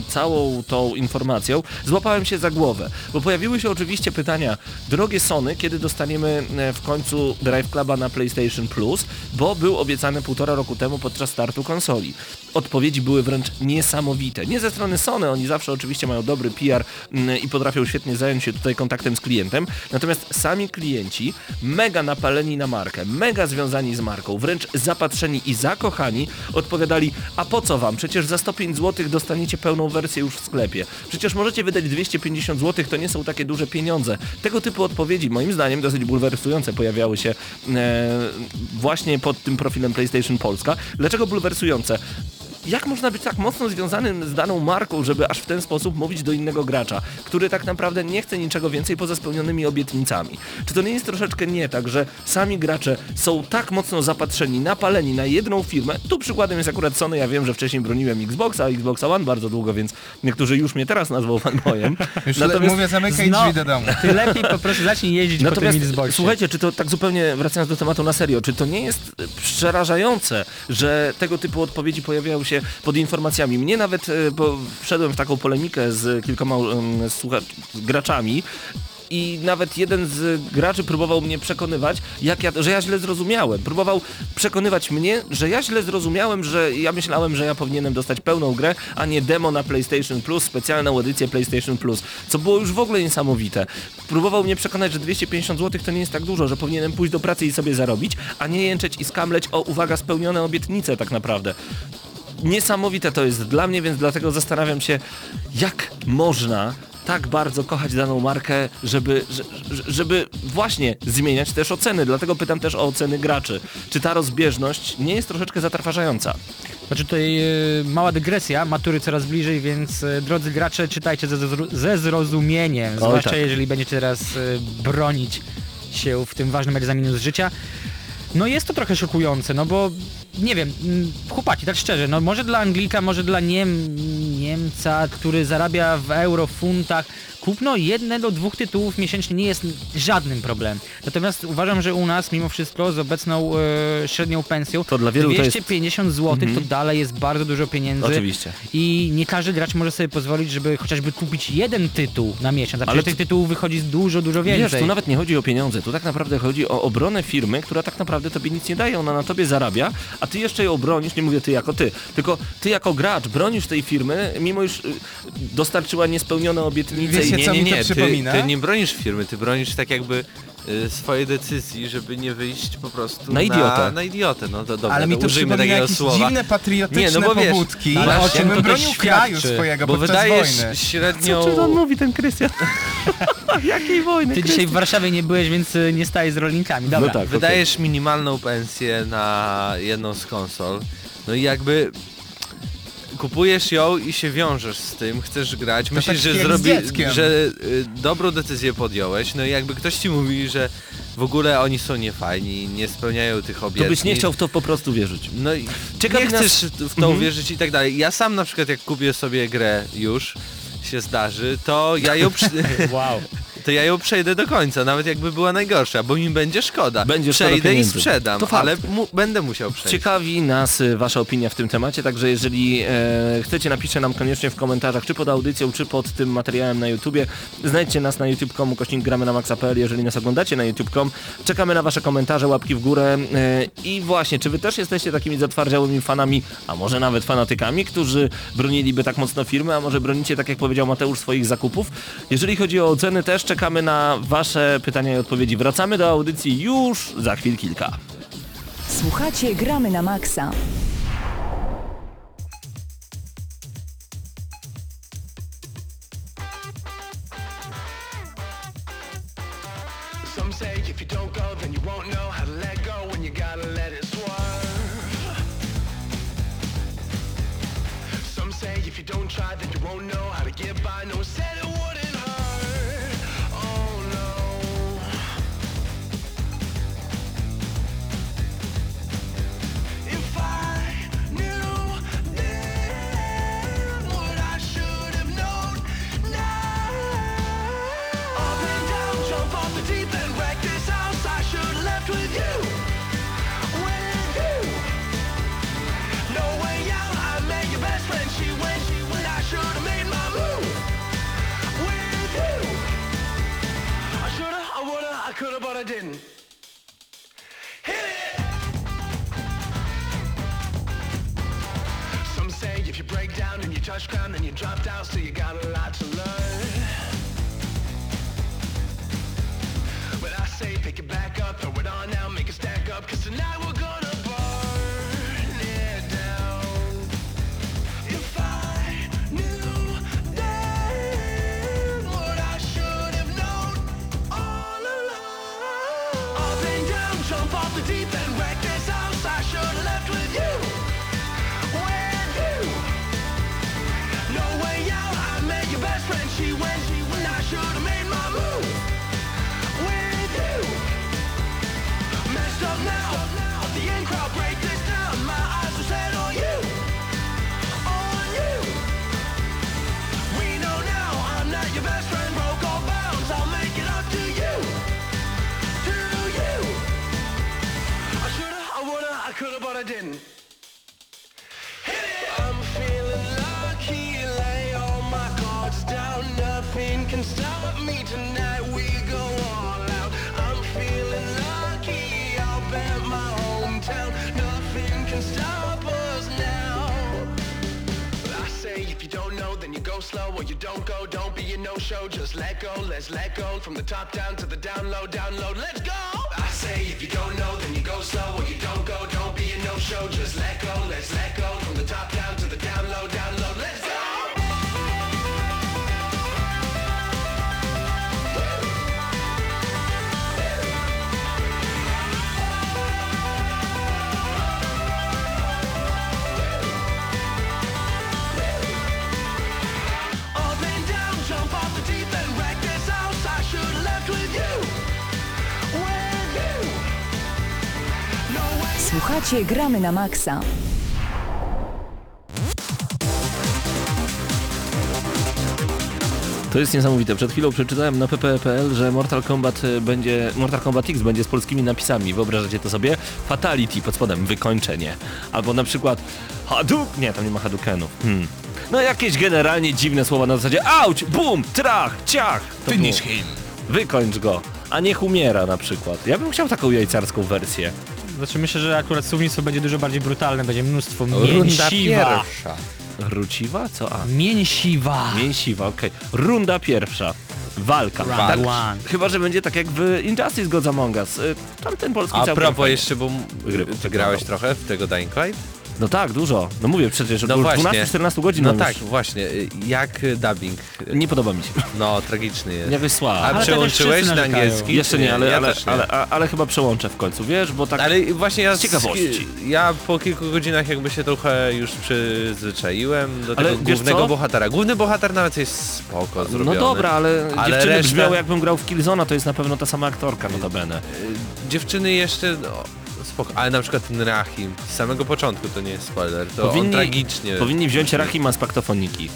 A: całą tą informacją, złapałem się za głowę, bo pojawiły się oczywiście pytania, drogie Sony, kiedy dostaniemy w końcu Drive Cluba na PlayStation Plus, bo był obiecany półtora roku temu podczas startu konsoli. Odpowiedzi były wręcz niesamowite. Nie ze strony Sony, oni zawsze oczywiście mają dobry PR mm, i potrafią świetnie zająć się tutaj kontaktem z klientem, natomiast sami klienci, mega napaleni na markę, mega związani z marką, wręcz zapatrzeni i zakochani, odpowiadali, a po co wam? Przecież za 105 zł dostaniecie pełną wersję już w sklepie. Przecież możecie wydać 250 zł, to nie są takie duże pieniądze. Tego typu odpowiedzi, moim zdaniem, dosyć bulwersujące pojawiały się e, właśnie pod tym profilem PlayStation Polska. Dlaczego bulwersujące? Jak można być tak mocno związanym z daną marką, żeby aż w ten sposób mówić do innego gracza, który tak naprawdę nie chce niczego więcej poza spełnionymi obietnicami? Czy to nie jest troszeczkę nie tak, że sami gracze są tak mocno zapatrzeni, napaleni na jedną firmę? Tu przykładem jest akurat Sony, ja wiem, że wcześniej broniłem Xboxa, Xboxa One bardzo długo, więc niektórzy już mnie teraz nazwą fanboyem.
B: Już le- mówię, zamykaj
C: Zno-
B: drzwi do domu.
C: Ty lepiej po prostu zacznij jeździć po
A: Natomiast
C: tym Xboxie.
A: słuchajcie, czy to tak zupełnie wracając do tematu na serio, czy to nie jest e, przerażające, że tego typu odpowiedzi pojawiają się pod informacjami? Mnie nawet, e, bo wszedłem w taką polemikę z kilkoma graczami, i nawet jeden z graczy próbował mnie przekonywać, jak ja, że ja źle zrozumiałem. Próbował przekonywać mnie, że ja źle zrozumiałem, że ja myślałem, że ja powinienem dostać pełną grę, a nie demo na PlayStation Plus, specjalną edycję PlayStation Plus, co było już w ogóle niesamowite. Próbował mnie przekonać, że 250 zł to nie jest tak dużo, że powinienem pójść do pracy i sobie zarobić, a nie jęczeć i skamleć o, uwaga, spełnione obietnice tak naprawdę niesamowite to jest dla mnie, więc dlatego zastanawiam się, jak można tak bardzo kochać daną markę, żeby, że- że- żeby właśnie zmieniać też oceny. Dlatego pytam też o oceny graczy. Czy ta rozbieżność nie jest troszeczkę zatrważająca?
C: Znaczy tutaj e, mała dygresja, matury coraz bliżej, więc e, drodzy gracze czytajcie ze, ze zrozumieniem, zwłaszcza
A: tak.
C: jeżeli będziecie teraz e, bronić się w tym ważnym egzaminie z życia. No jest to trochę szokujące, no bo nie wiem, mm, chłopaki, tak szczerze, no może dla Anglika, może dla Niem, Niemca, który zarabia w euro, funtach, kupno jednego, dwóch tytułów miesięcznie nie jest żadnym problemem. Natomiast uważam, że u nas mimo wszystko z obecną e, średnią pensją
A: To dla wielu to jest- Mhm.
C: 250 zł to dalej jest bardzo dużo pieniędzy.
A: Oczywiście.
C: I nie każdy gracz może sobie pozwolić, żeby chociażby kupić jeden tytuł na miesiąc, a
A: Ale
C: tych tytułów wychodzi dużo, dużo więcej.
A: Wiesz, tu nawet nie chodzi o pieniądze, tu tak naprawdę chodzi o obronę firmy, która tak naprawdę tobie nic nie daje, ona na tobie zarabia, a ty jeszcze ją bronisz, nie mówię ty jako ty, tylko ty jako gracz bronisz tej firmy, mimo iż y, dostarczyła niespełnione obietnice
B: Wiecie,
A: i
E: Nie,
B: co
E: nie,
B: mi to
E: nie, ty,
B: przypomina?
E: ty nie bronisz firmy, ty bronisz tak jakby y, swojej decyzji, żeby nie wyjść po prostu
A: Na idiotę.
E: Na, na idiotę, no to dobra,
B: Ale mi to
E: użyjmy
B: przypomina
E: takiego
B: jakieś
E: słowa.
B: dziwne patriotyczne
E: Nie, no bo wiesz,
B: pobudki.
C: ale o czym też
B: bronił kraju swojego
E: Bo
B: podczas
E: wydajesz
B: wojny.
E: średnią...
A: Co on mówi, ten Krystian? Jakiej wojny,
C: Ty dzisiaj w Warszawie nie byłeś, więc y, nie stajesz z rolnikami. Dobra.
A: No tak.
E: Wydajesz minimalną pensję na jedną z konsol, no i jakby kupujesz ją i się wiążesz z tym, chcesz grać, myślisz,
B: tak
E: że,
B: jak z
E: zrobi,
B: dzieckiem.
E: że y, dobrą decyzję podjąłeś, no i jakby ktoś ci mówi, że w ogóle oni są niefajni, nie spełniają tych
A: To
E: obietnic.
A: byś nie chciał w to po prostu wierzyć.
E: No i
A: Ciekawi
E: nie
A: nas-
E: chcesz w to
A: Mhm.
E: uwierzyć i tak dalej. Ja sam na przykład jak kupię sobie grę już, się zdarzy, to ja ją przy...
C: Wow.
E: To ja ją przejdę do końca, nawet jakby była najgorsza, bo mi będzie szkoda.
A: Będzie szkoda
E: Przejdę i sprzedam,
A: To fakt.
E: ale mu będę musiał przejść.
A: Ciekawi nas y, Wasza opinia w tym temacie, także jeżeli e, chcecie napiszcie nam koniecznie w komentarzach, czy pod audycją, czy pod tym materiałem na YouTubie. Znajdźcie nas na youtube.com, kośnik gramy na maxa.pl, jeżeli nas oglądacie na youtube.com. Czekamy na Wasze komentarze, łapki w górę e, i właśnie, czy Wy też jesteście takimi zatwardziałymi fanami, a może nawet fanatykami, którzy broniliby tak mocno firmy, a może bronicie, tak jak powiedział Mateusz, swoich zakupów? Jeżeli chodzi o oceny, też czekamy na Wasze pytania i odpowiedzi. Wracamy do audycji już za chwil kilka.
F: Słuchacie Gramy na Maxa.
G: But I didn't. Hit it! Some say if you break down and you touch ground, then you drop down, so you got a lot to learn. But I say pick it back up, throw it on now, make it stack up, cause tonight we're don't go. Don't be a no-show, just let go. Let's let go from the top down to the down low, down low. Let's go. I say if you don't know, then you go slow or you don't go. Don't be a no-show, just let go. Let's let go from the top down to the down low, down low. Let's
F: Słuchacie Gramy na Maxa.
A: To jest niesamowite. Przed chwilą przeczytałem na pp.pl, że Mortal Kombat e, będzie, Mortal Kombat X będzie z polskimi napisami. Wyobrażacie to sobie? Fatality pod spodem, wykończenie. Albo na przykład Haduk... Nie, tam nie ma Hadukenów. Hmm. No jakieś generalnie dziwne słowa na zasadzie auć, bum, trach, ciach. To było.
B: him.
A: Wykończ go. A niech umiera na przykład. Ja bym chciał taką jajcarską wersję.
C: Znaczy myślę, że akurat słownictwo będzie dużo bardziej brutalne, będzie mnóstwo
E: Runda
C: mięsiwa.
E: pierwsza.
A: Ruciwa? Co? A.
C: Mięsiwa.
A: Mięsiwa, okej. Runda pierwsza. Walka.
C: Round
A: Tak,
C: one.
A: chyba, że będzie tak jak w Injustice Gods Among Us. Y, Tamten polski
E: A
A: całkiem
E: propos
A: fajny.
E: jeszcze, bo
A: Gry
E: ty grałeś trochę w tego Dying Light?
A: No tak, dużo. No mówię przecież,
E: No
A: no
E: właśnie.
A: 12-14 godzin
E: No tak,
A: już.
E: właśnie. Jak y, dubbing?
A: Nie podoba mi się.
E: No, tragiczny jest.
A: Jakoś słabo.
E: A
C: Ale
E: przełączyłeś na angielski?
A: Jeszcze nie, ale,
E: ja
A: ale,
E: nie.
A: ale, a- ale chyba przełączę w końcu, wiesz, bo tak...
E: Ale właśnie ja
A: Z ciekawości.
E: Ja po kilku godzinach jakby się trochę już przyzwyczaiłem do
A: Ale
E: tego
A: wiesz
E: głównego
A: co?
E: bohatera. Główny bohater nawet jest spoko
A: no
E: zrobiony.
A: dobra, ale,
E: Ale
A: dziewczyny
E: reszta-
A: brzmiały jakbym grał w Killzona, to jest na pewno ta sama aktorka, notabene.
E: Dziewczyny jeszcze, no, spoko. Ale na przykład ten Rahim, z samego początku to nie jest spoiler, to on tragicznie...
A: powinni wziąć Rahima z paktofoniki.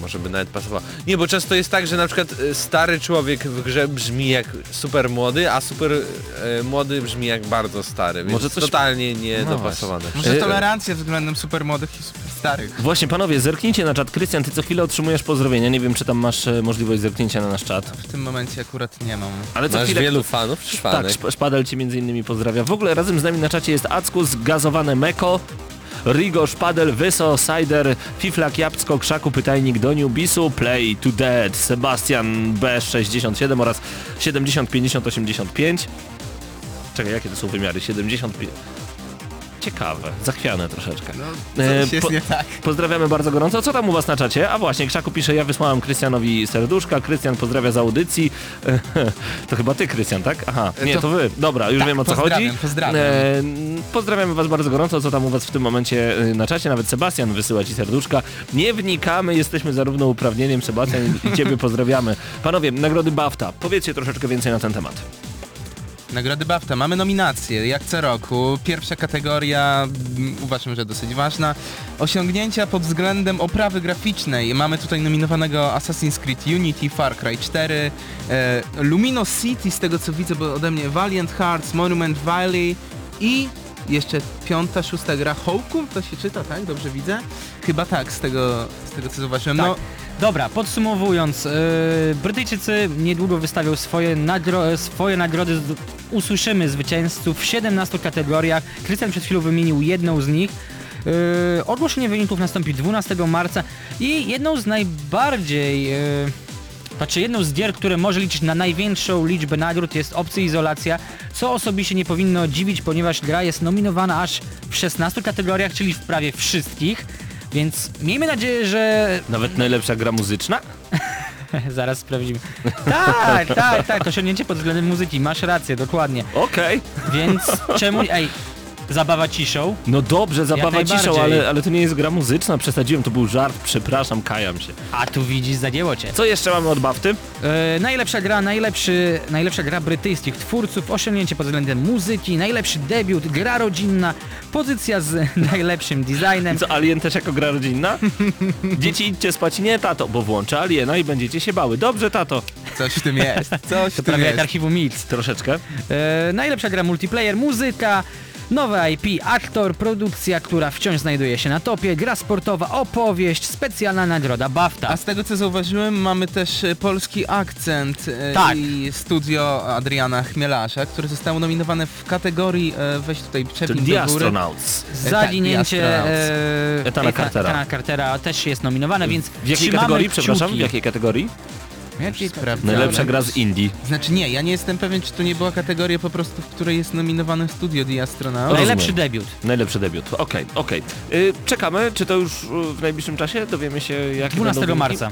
E: Może by nawet pasowało. Nie, bo często jest tak, że na przykład e, stary człowiek w grze brzmi jak super młody, a super e, młody brzmi jak bardzo stary, więc
A: Może coś-
E: totalnie nie
A: No
E: dopasowane.
B: Może
A: E,
B: tolerancja względem super młodych i super starych.
A: Właśnie, panowie, zerknijcie na czat. Krystian, ty co chwilę otrzymujesz pozdrowienia. Nie wiem, czy tam masz e, możliwość zerknięcia na nasz czat.
B: W tym momencie akurat nie mam.
A: Ale co
E: Masz
A: chwilę...
E: wielu fanów czy
A: Tak, Szpadel cię między innymi pozdrawia. W ogóle razem z nami na czacie jest Ackus, Gazowane Meko, Rigo, Szpadel, Wyso, Cider, Fiflak, Jabłko, Krzaku, Pytajnik, Doniu, Bisu, Play, To Dead, Sebastian B67 oraz 70, 50, 85. Czekaj, jakie to są wymiary? 75... Ciekawe, zachwiane troszeczkę.
B: No,
A: E, po-
B: nie tak.
A: Pozdrawiamy bardzo gorąco. Co tam u was na czacie? A właśnie, Krzaku pisze, ja wysłałem Krystianowi serduszka. Krystian pozdrawia z audycji. to chyba ty, Krystian, tak? Aha, nie, to,
B: To-
A: wy. Dobra, już
B: Tak,
A: wiem o co
B: pozdrawiam,
A: chodzi.
B: pozdrawiam.
A: E, pozdrawiamy was bardzo gorąco. Co tam u was w tym momencie e, na czacie? Nawet Sebastian wysyła ci serduszka. Nie wnikamy, jesteśmy zarówno uprawnieniem, Sebastian, i ciebie pozdrawiamy. Panowie, nagrody BAFTA. Powiedzcie troszeczkę więcej na ten temat.
B: Nagrody BAFTA. Mamy nominacje, jak co roku. Pierwsza kategoria, mm, uważam, że dosyć ważna. Osiągnięcia pod względem oprawy graficznej. Mamy tutaj nominowanego Assassin's Creed Unity, Far Cry 4, e, Lumino City, z tego co widzę, bo ode mnie Valiant Hearts, Monument Valley i jeszcze piąta, szósta gra Hokum, to się czyta, tak? Dobrze widzę? Chyba tak, z tego, z tego co zauważyłem.
C: Tak.
B: No,
C: Dobra, podsumowując, yy, Brytyjczycy niedługo wystawią swoje, nagro swoje nagrody. Usłyszymy zwycięzców w 17 kategoriach. Krystian przed chwilą wymienił jedną z nich. Yy, ogłoszenie wyników nastąpi 12 marca i jedną z najbardziej... Yy, znaczy jedną z gier, które może liczyć na największą liczbę nagród jest Opcja Izolacja, co osobiście nie powinno dziwić, ponieważ gra jest nominowana aż w 16 kategoriach, czyli w prawie wszystkich, więc miejmy nadzieję, że
A: Nawet najlepsza gra muzyczna?
C: Zaraz sprawdzimy. Tak, tak, tak, osiągnięcie pod względem muzyki, masz rację, dokładnie.
A: Okej.
C: Więc czemu... Ej, zabawa ciszą.
A: No dobrze, zabawa ciszą, ale, ale to nie jest gra muzyczna, przesadziłem, to był żart, przepraszam, kajam się.
C: A tu widzisz, zadzięło cię.
A: Co jeszcze mamy od Bafty?
C: E, najlepsza gra, najlepszy, najlepsza gra brytyjskich twórców, osiągnięcie pod względem muzyki, najlepszy debiut, gra rodzinna, pozycja z najlepszym designem.
A: Co, Alien też jako gra rodzinna? Dzieci idźcie spać, nie tato, bo włączę Aliena i będziecie się bały. Dobrze, tato.
B: coś w tym jest, coś w
C: To
B: tym
C: prawie jak
B: jest.
C: archiwum Mix.
A: Troszeczkę.
C: E, najlepsza gra multiplayer, muzyka, nowe IP, aktor, produkcja, która wciąż znajduje się na topie, gra sportowa, opowieść, specjalna nagroda BAFTA.
B: A z tego co zauważyłem, mamy też e, polski akcent e,
C: Tak.
B: i studio Adriana Chmielarza, które zostało nominowane w kategorii, e, weź tutaj przepin
A: The
B: do góry.
A: Astronauts.
C: Zaginięcie
B: tak,
C: e,
A: Etana
C: Eta-
A: Cartera.
C: Etana Cartera też jest nominowane, więc
A: W jakiej kategorii,
C: kciuki.
A: przepraszam? W jakiej kategorii? Najlepsza gra z Indie.
B: Znaczy nie, ja nie jestem pewien, czy to nie była kategoria po prostu, w której jest nominowane studio The Astronaut.
C: Najlepszy debiut.
A: Najlepszy debiut. Okej, okej. Y, Czekamy, czy to już y, w najbliższym czasie? Dowiemy się jakie
C: 12
A: będą
C: marca.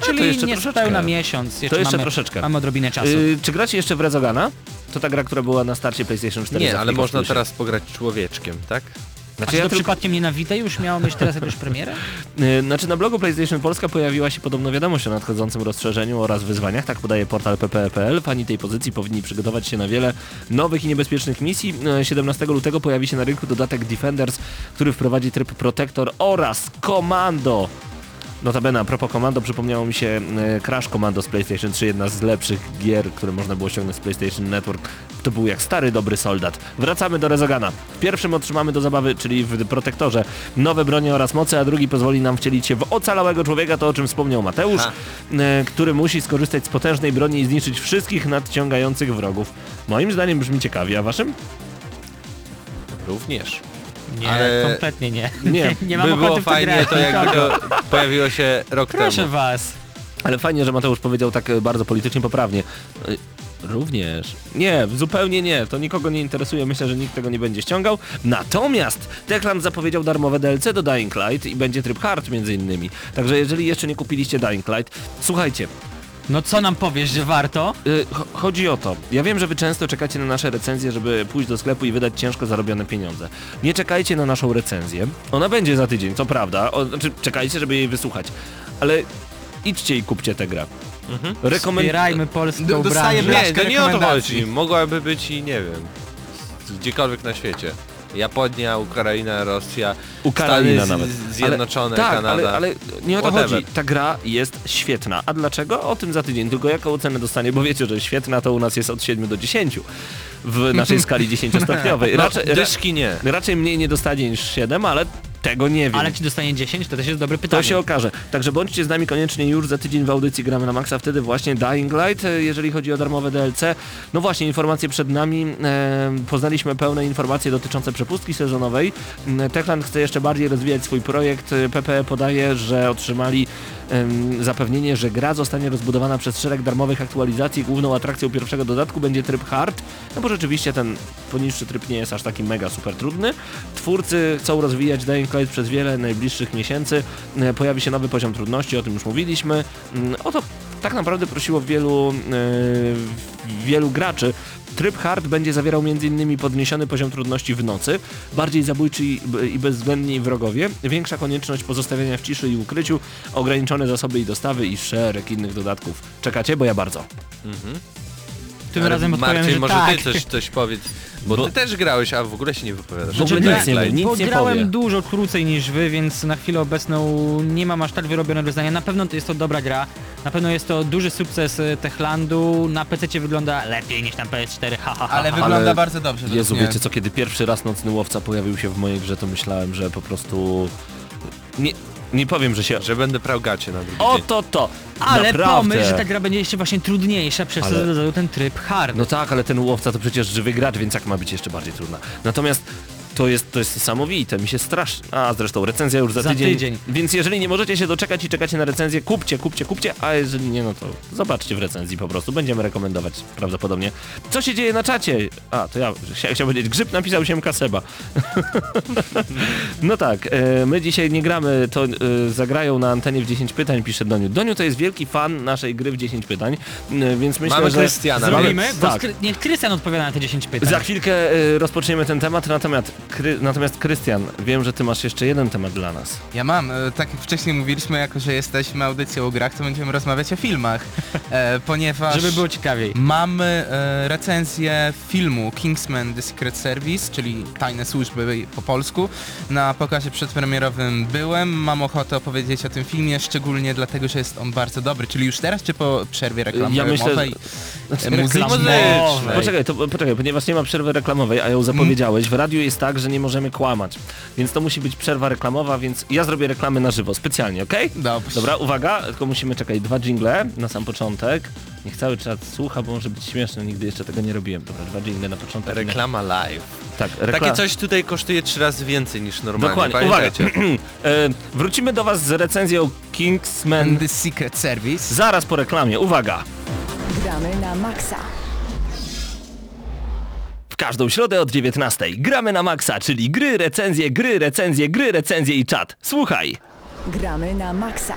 A: to
C: Czyli
A: jeszcze
C: niespełna
A: troszeczkę.
C: miesiąc. Jeszcze
A: jeszcze
C: mamy,
A: troszeczkę.
C: Mamy odrobinę czasu.
A: Y, czy gracie jeszcze w Rezogana? To ta gra, która była na starcie PlayStation 4.
E: Nie, ale można teraz pograć człowieczkiem, tak?
C: A
A: Znaczy
C: czy
A: ja
C: to
A: tylko...
C: przypadkiem nie na Vita już miało mieć teraz jakąś premierę?
A: Y, Znaczy na blogu PlayStation Polska pojawiła się podobno wiadomość o nadchodzącym rozszerzeniu oraz wyzwaniach, tak podaje portal pp.pl. Fani tej pozycji powinni przygotować się na wiele nowych i niebezpiecznych misji. Y, 17 lutego pojawi się na rynku dodatek Defenders, który wprowadzi tryb Protector oraz Komando. Notabene, a propos Komando, przypomniało mi się e, Crash Commando z PlayStation 3, jedna z lepszych gier, które można było ściągnąć z PlayStation Network. To był jak stary, dobry soldat. Wracamy do Rezogana. W pierwszym otrzymamy do zabawy, czyli w Protektorze, nowe bronie oraz moce, a drugi pozwoli nam wcielić się w ocalałego człowieka, to o czym wspomniał Mateusz,
E: Ha.
A: e, który musi skorzystać z potężnej broni i zniszczyć wszystkich nadciągających wrogów. Moim zdaniem brzmi ciekawie, a waszym?
E: Również.
C: Nie,
E: Ale-
C: kompletnie nie.
A: Nie,
C: nie mam
E: By
C: ochoty
E: było fajnie, to jakby to pojawiło się rok
C: Proszę
E: temu.
C: was.
A: Ale fajnie, że Mateusz powiedział tak bardzo politycznie poprawnie. Również. Nie, zupełnie nie. To nikogo nie interesuje. Myślę, że nikt tego nie będzie ściągał. Natomiast Techland zapowiedział darmowe DLC do Dying Light i będzie tryb hard między innymi. Także jeżeli jeszcze nie kupiliście Dying Light, słuchajcie,
C: No co nam powiesz, że warto?
A: y, cho- chodzi o to. Ja wiem, że wy często czekacie na nasze recenzje, żeby pójść do sklepu i wydać ciężko zarobione pieniądze. Nie czekajcie na naszą recenzję. Ona będzie za tydzień, co prawda. O, znaczy, czekajcie, żeby jej wysłuchać. Ale idźcie i kupcie tę grę. Rekomen-
C: Wspierajmy polską branżę.
E: Nie,
B: Blaszkę
E: to nie o to
B: rekomendacji.
E: chodzi. Mogłaby być i nie wiem, gdziekolwiek na świecie. Japonia, Ukraina, Rosja,
A: Ukraina
E: Stany
A: nawet.
E: Zjednoczone,
A: ale, tak,
E: Kanada.
A: Ale, ale nie o to
E: Whatever.
A: chodzi. Ta gra jest świetna. A dlaczego? O tym za tydzień. Tylko jaką ocenę dostanie? Bo wiecie, że świetna to u nas jest od 7 do 10 w naszej skali 10-stopniowej.
E: No,
A: Raczej, ra,
E: dyszki nie.
A: raczej mniej nie dostanie niż 7, ale tego nie wiem.
C: Ale ci dostanie 10, to też jest dobre
A: To
C: pytanie.
A: się okaże. Także bądźcie z nami koniecznie już za tydzień w audycji Gramy na Maxa, wtedy właśnie Dying Light, e, jeżeli chodzi o darmowe DLC. No właśnie, informacje przed nami. E, poznaliśmy pełne informacje dotyczące przepustki sezonowej. Mm, Techland chce jeszcze bardziej rozwijać swój projekt. E, PPE podaje, że otrzymali zapewnienie, że gra zostanie rozbudowana przez szereg darmowych aktualizacji. Główną atrakcją pierwszego dodatku będzie tryb hard, no bo rzeczywiście ten poniższy tryb nie jest aż taki mega super trudny. Twórcy chcą rozwijać Dying Light przez wiele najbliższych miesięcy. E, Pojawi się nowy poziom trudności, o tym już mówiliśmy. Mm, O to tak naprawdę prosiło wielu, e, wielu graczy. Tryb hard będzie zawierał m.in. podniesiony poziom trudności w nocy, bardziej zabójczy i, bezwzględni wrogowie, większa konieczność pozostawienia w ciszy i ukryciu, ograniczone zasoby i dostawy i szereg innych dodatków. Czekacie? Bo ja bardzo.
C: Tym razem odpowiem,
E: Marcin,
C: że
E: może
C: tak.
E: ty coś, coś powiedz, bo,
A: Bo-
E: ty też grałeś, a w ogóle się nie wypowiadasz.
A: W ogóle
E: Dying
A: nic nie nic
C: Bo
A: nie
C: grałem
A: powie.
C: dużo krócej niż wy, więc na chwilę obecną nie mam aż tak wyrobionego zdania. Na pewno to jest to dobra gra, na pewno jest to duży sukces e, Techlandu, na PC wygląda lepiej niż na PS4, ha, ha, ha,
B: Ale wygląda
A: Ale-
B: bardzo dobrze.
A: Jezu, wiecie co, kiedy pierwszy raz Nocny Łowca pojawił się w mojej grze, to myślałem, że po prostu... Nie, nie powiem, że się...
E: Że będę prał gacie na drugi
A: O
E: dzień.
A: to to!
C: Ale
A: Naprawdę.
C: pomyśl, że ta gra będzie jeszcze właśnie trudniejsza przez
A: Ale-
C: ten tryb hard.
A: No tak, ale ten łowca to przecież żywy gracz, więc jak ma być jeszcze bardziej trudna. Natomiast to jest, to jest niesamowite, mi się strasznie... A zresztą recenzja już za,
C: Za
A: tydzień,
C: tydzień.
A: Więc jeżeli nie możecie się doczekać i czekacie na recenzję, kupcie, kupcie, kupcie, a jeżeli nie, no to zobaczcie w recenzji po prostu. Będziemy rekomendować prawdopodobnie. Co się dzieje na czacie? A, to ja chcia- chciałem powiedzieć, Grzyb napisał się Seba. no tak, e, my dzisiaj nie gramy, to e, zagrają na antenie w 10 pytań, pisze Doniu. Doniu to jest wielki fan naszej gry w 10 pytań, e, więc myślę,
E: Mamy
A: że...
E: Krystiana.
C: Zrobimy?
A: Mamy- tak.
C: niech Krystian odpowiada na te 10 pytań.
A: Za chwilkę rozpoczniemy ten temat, natomiast, kry, natomiast Krystian, wiem, że ty masz jeszcze jeden temat dla nas.
B: Ja mam, e, tak jak wcześniej mówiliśmy, jako że jesteśmy audycją o grach, to będziemy rozmawiać o filmach, e, ponieważ
C: Żeby było ciekawiej.
B: mamy e, recenzję filmu Kingsman The Secret Service, czyli Tajne Służby po polsku. Na pokazie przedpremierowym byłem, mam ochotę opowiedzieć o tym filmie, szczególnie dlatego, że jest on bardzo dobry, czyli już teraz, czy po przerwie reklamowej?
A: Ja myślę, że-
B: muzycznej?
E: Muzycznej.
A: Poczekaj, to, poczekaj, ponieważ nie ma przerwy reklamowej, a ją zapowiedziałeś, w radiu jest tak, że nie możemy kłamać, więc to musi być przerwa reklamowa, więc ja zrobię reklamy na żywo, specjalnie, okej?
B: Dobrze.
A: Dobra, uwaga, tylko musimy czekać dwa jingle na sam początek. Niech cały czas słucha, bo może być śmieszne, nigdy jeszcze tego nie robiłem. Dobra, dwa jingle na początek.
E: Reklama live.
A: Tak, rekla...
E: Takie coś tutaj kosztuje trzy razy więcej niż normalnie.
A: Dokładnie, uwaga.
E: Pamiętajcie.
A: e, wrócimy do was z recenzją Kingsman
B: The Secret Service.
A: zaraz po reklamie. Uwaga!
F: Gramy na maksa.
A: Każdą środę od 19 gramy na maksa, czyli gry, recenzje, gry, recenzje, gry, recenzje i czat. Słuchaj!
F: Gramy na maksa.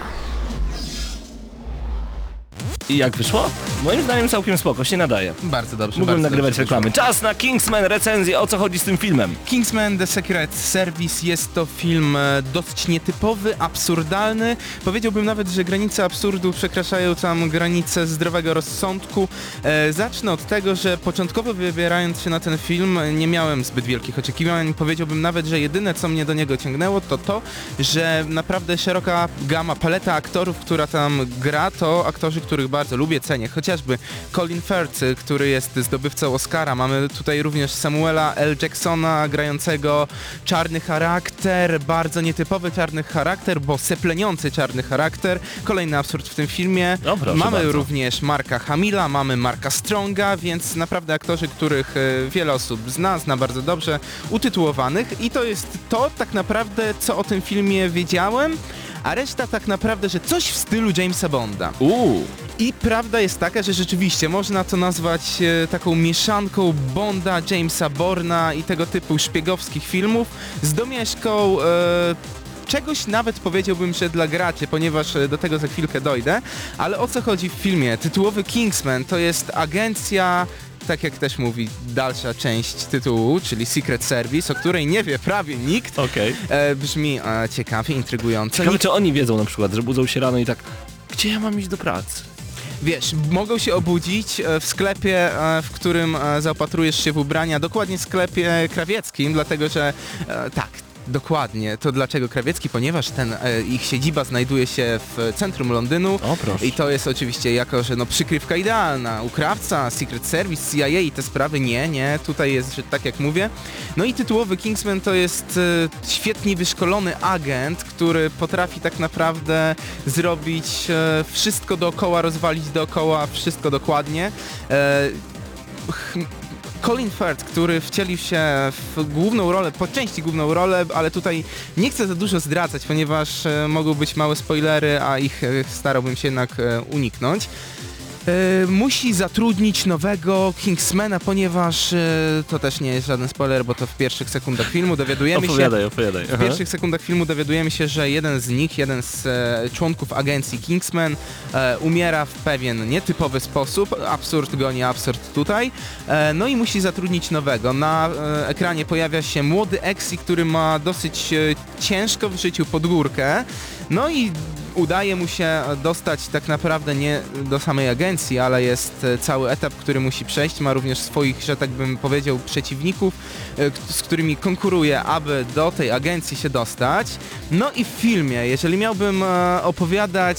A: I jak wyszło? Moim zdaniem całkiem spoko, się nadaje.
B: Bardzo dobrze.
A: Mógłbym
B: bardzo
A: nagrywać
B: dobrze
A: reklamy. Czas na Kingsman recenzję, o co chodzi z tym filmem?
B: Kingsman The Secret Service jest to film e, dosyć nietypowy, absurdalny. Powiedziałbym nawet, że granice absurdu przekraczają tam granice zdrowego rozsądku. E, zacznę od tego, że początkowo wybierając się na ten film nie miałem zbyt wielkich oczekiwań. Powiedziałbym nawet, że jedyne co mnie do niego ciągnęło to to, że naprawdę szeroka gama, paleta aktorów, która tam gra, to aktorzy, których bardzo lubię, cenię. Chociażby Colin Firth, który jest zdobywcą Oscara. Mamy tutaj również Samuela L. Jacksona grającego czarny charakter, bardzo nietypowy czarny charakter, bo sepleniący czarny charakter. Kolejny absurd w tym filmie.
A: No,
B: mamy
A: bardzo.
B: również Marka Hamila, mamy Marka Stronga, więc naprawdę aktorzy, których e, wiele osób zna, zna bardzo dobrze, utytułowanych i to jest to tak naprawdę, co o tym filmie wiedziałem, a reszta tak naprawdę, że coś w stylu Jamesa Bonda.
A: Uuu,
B: I prawda jest taka, że rzeczywiście można to nazwać e, taką mieszanką Bonda, Jamesa Borna i tego typu szpiegowskich filmów z domieszką e, czegoś nawet powiedziałbym, że dla graczy, ponieważ e, do tego za chwilkę dojdę. Ale o co chodzi w filmie? Tytułowy Kingsman to jest agencja tak jak też mówi dalsza część tytułu, czyli Secret Service, o której nie wie prawie nikt.
A: okej.
B: E, brzmi e, ciekawie, intrygująco.
A: Ciekawe,
B: Nikt
A: czy oni wiedzą na przykład, że budzą się rano i tak, gdzie ja mam iść do pracy?
B: Wiesz, mogą się obudzić e, w sklepie, e, w którym e, zaopatrujesz się w ubrania, dokładnie sklepie krawieckim, dlatego że tak, dokładnie. To dlaczego krawiecki? Ponieważ ten e, ich siedziba znajduje się w centrum Londynu.
A: O proszę.
B: I to jest oczywiście jako, że no przykrywka idealna, ukrawca, Secret Service, CIA i te sprawy, nie, nie, tutaj jest, że tak jak mówię. No i tytułowy Kingsman to jest e, świetnie wyszkolony agent, który potrafi tak naprawdę zrobić e, wszystko dookoła, rozwalić dookoła, wszystko dokładnie. E, Colin Firth, który wcielił się w główną rolę, po części główną rolę, ale tutaj nie chcę za dużo zdradzać, ponieważ e, mogą być małe spoilery, a ich e, starałbym się jednak e, uniknąć. E, musi zatrudnić nowego Kingsmana, ponieważ e, to też nie jest żaden spoiler, bo to w pierwszych sekundach filmu dowiadujemy się,
A: Opowiadaj, opowiadaj.
B: w pierwszych sekundach filmu dowiadujemy się, że jeden z nich, jeden z e, członków agencji Kingsman umiera w pewien nietypowy sposób. Absurd goni absurd tutaj. No i musi zatrudnić nowego. Na ekranie pojawia się młody Exi, który ma dosyć ciężko w życiu pod górkę. No i udaje mu się dostać tak naprawdę nie do samej agencji, ale jest e, cały etap, który musi przejść. Ma również swoich, że tak bym powiedział, przeciwników, e, z którymi konkuruje, aby do tej agencji się dostać. No i w filmie, jeżeli miałbym e, opowiadać,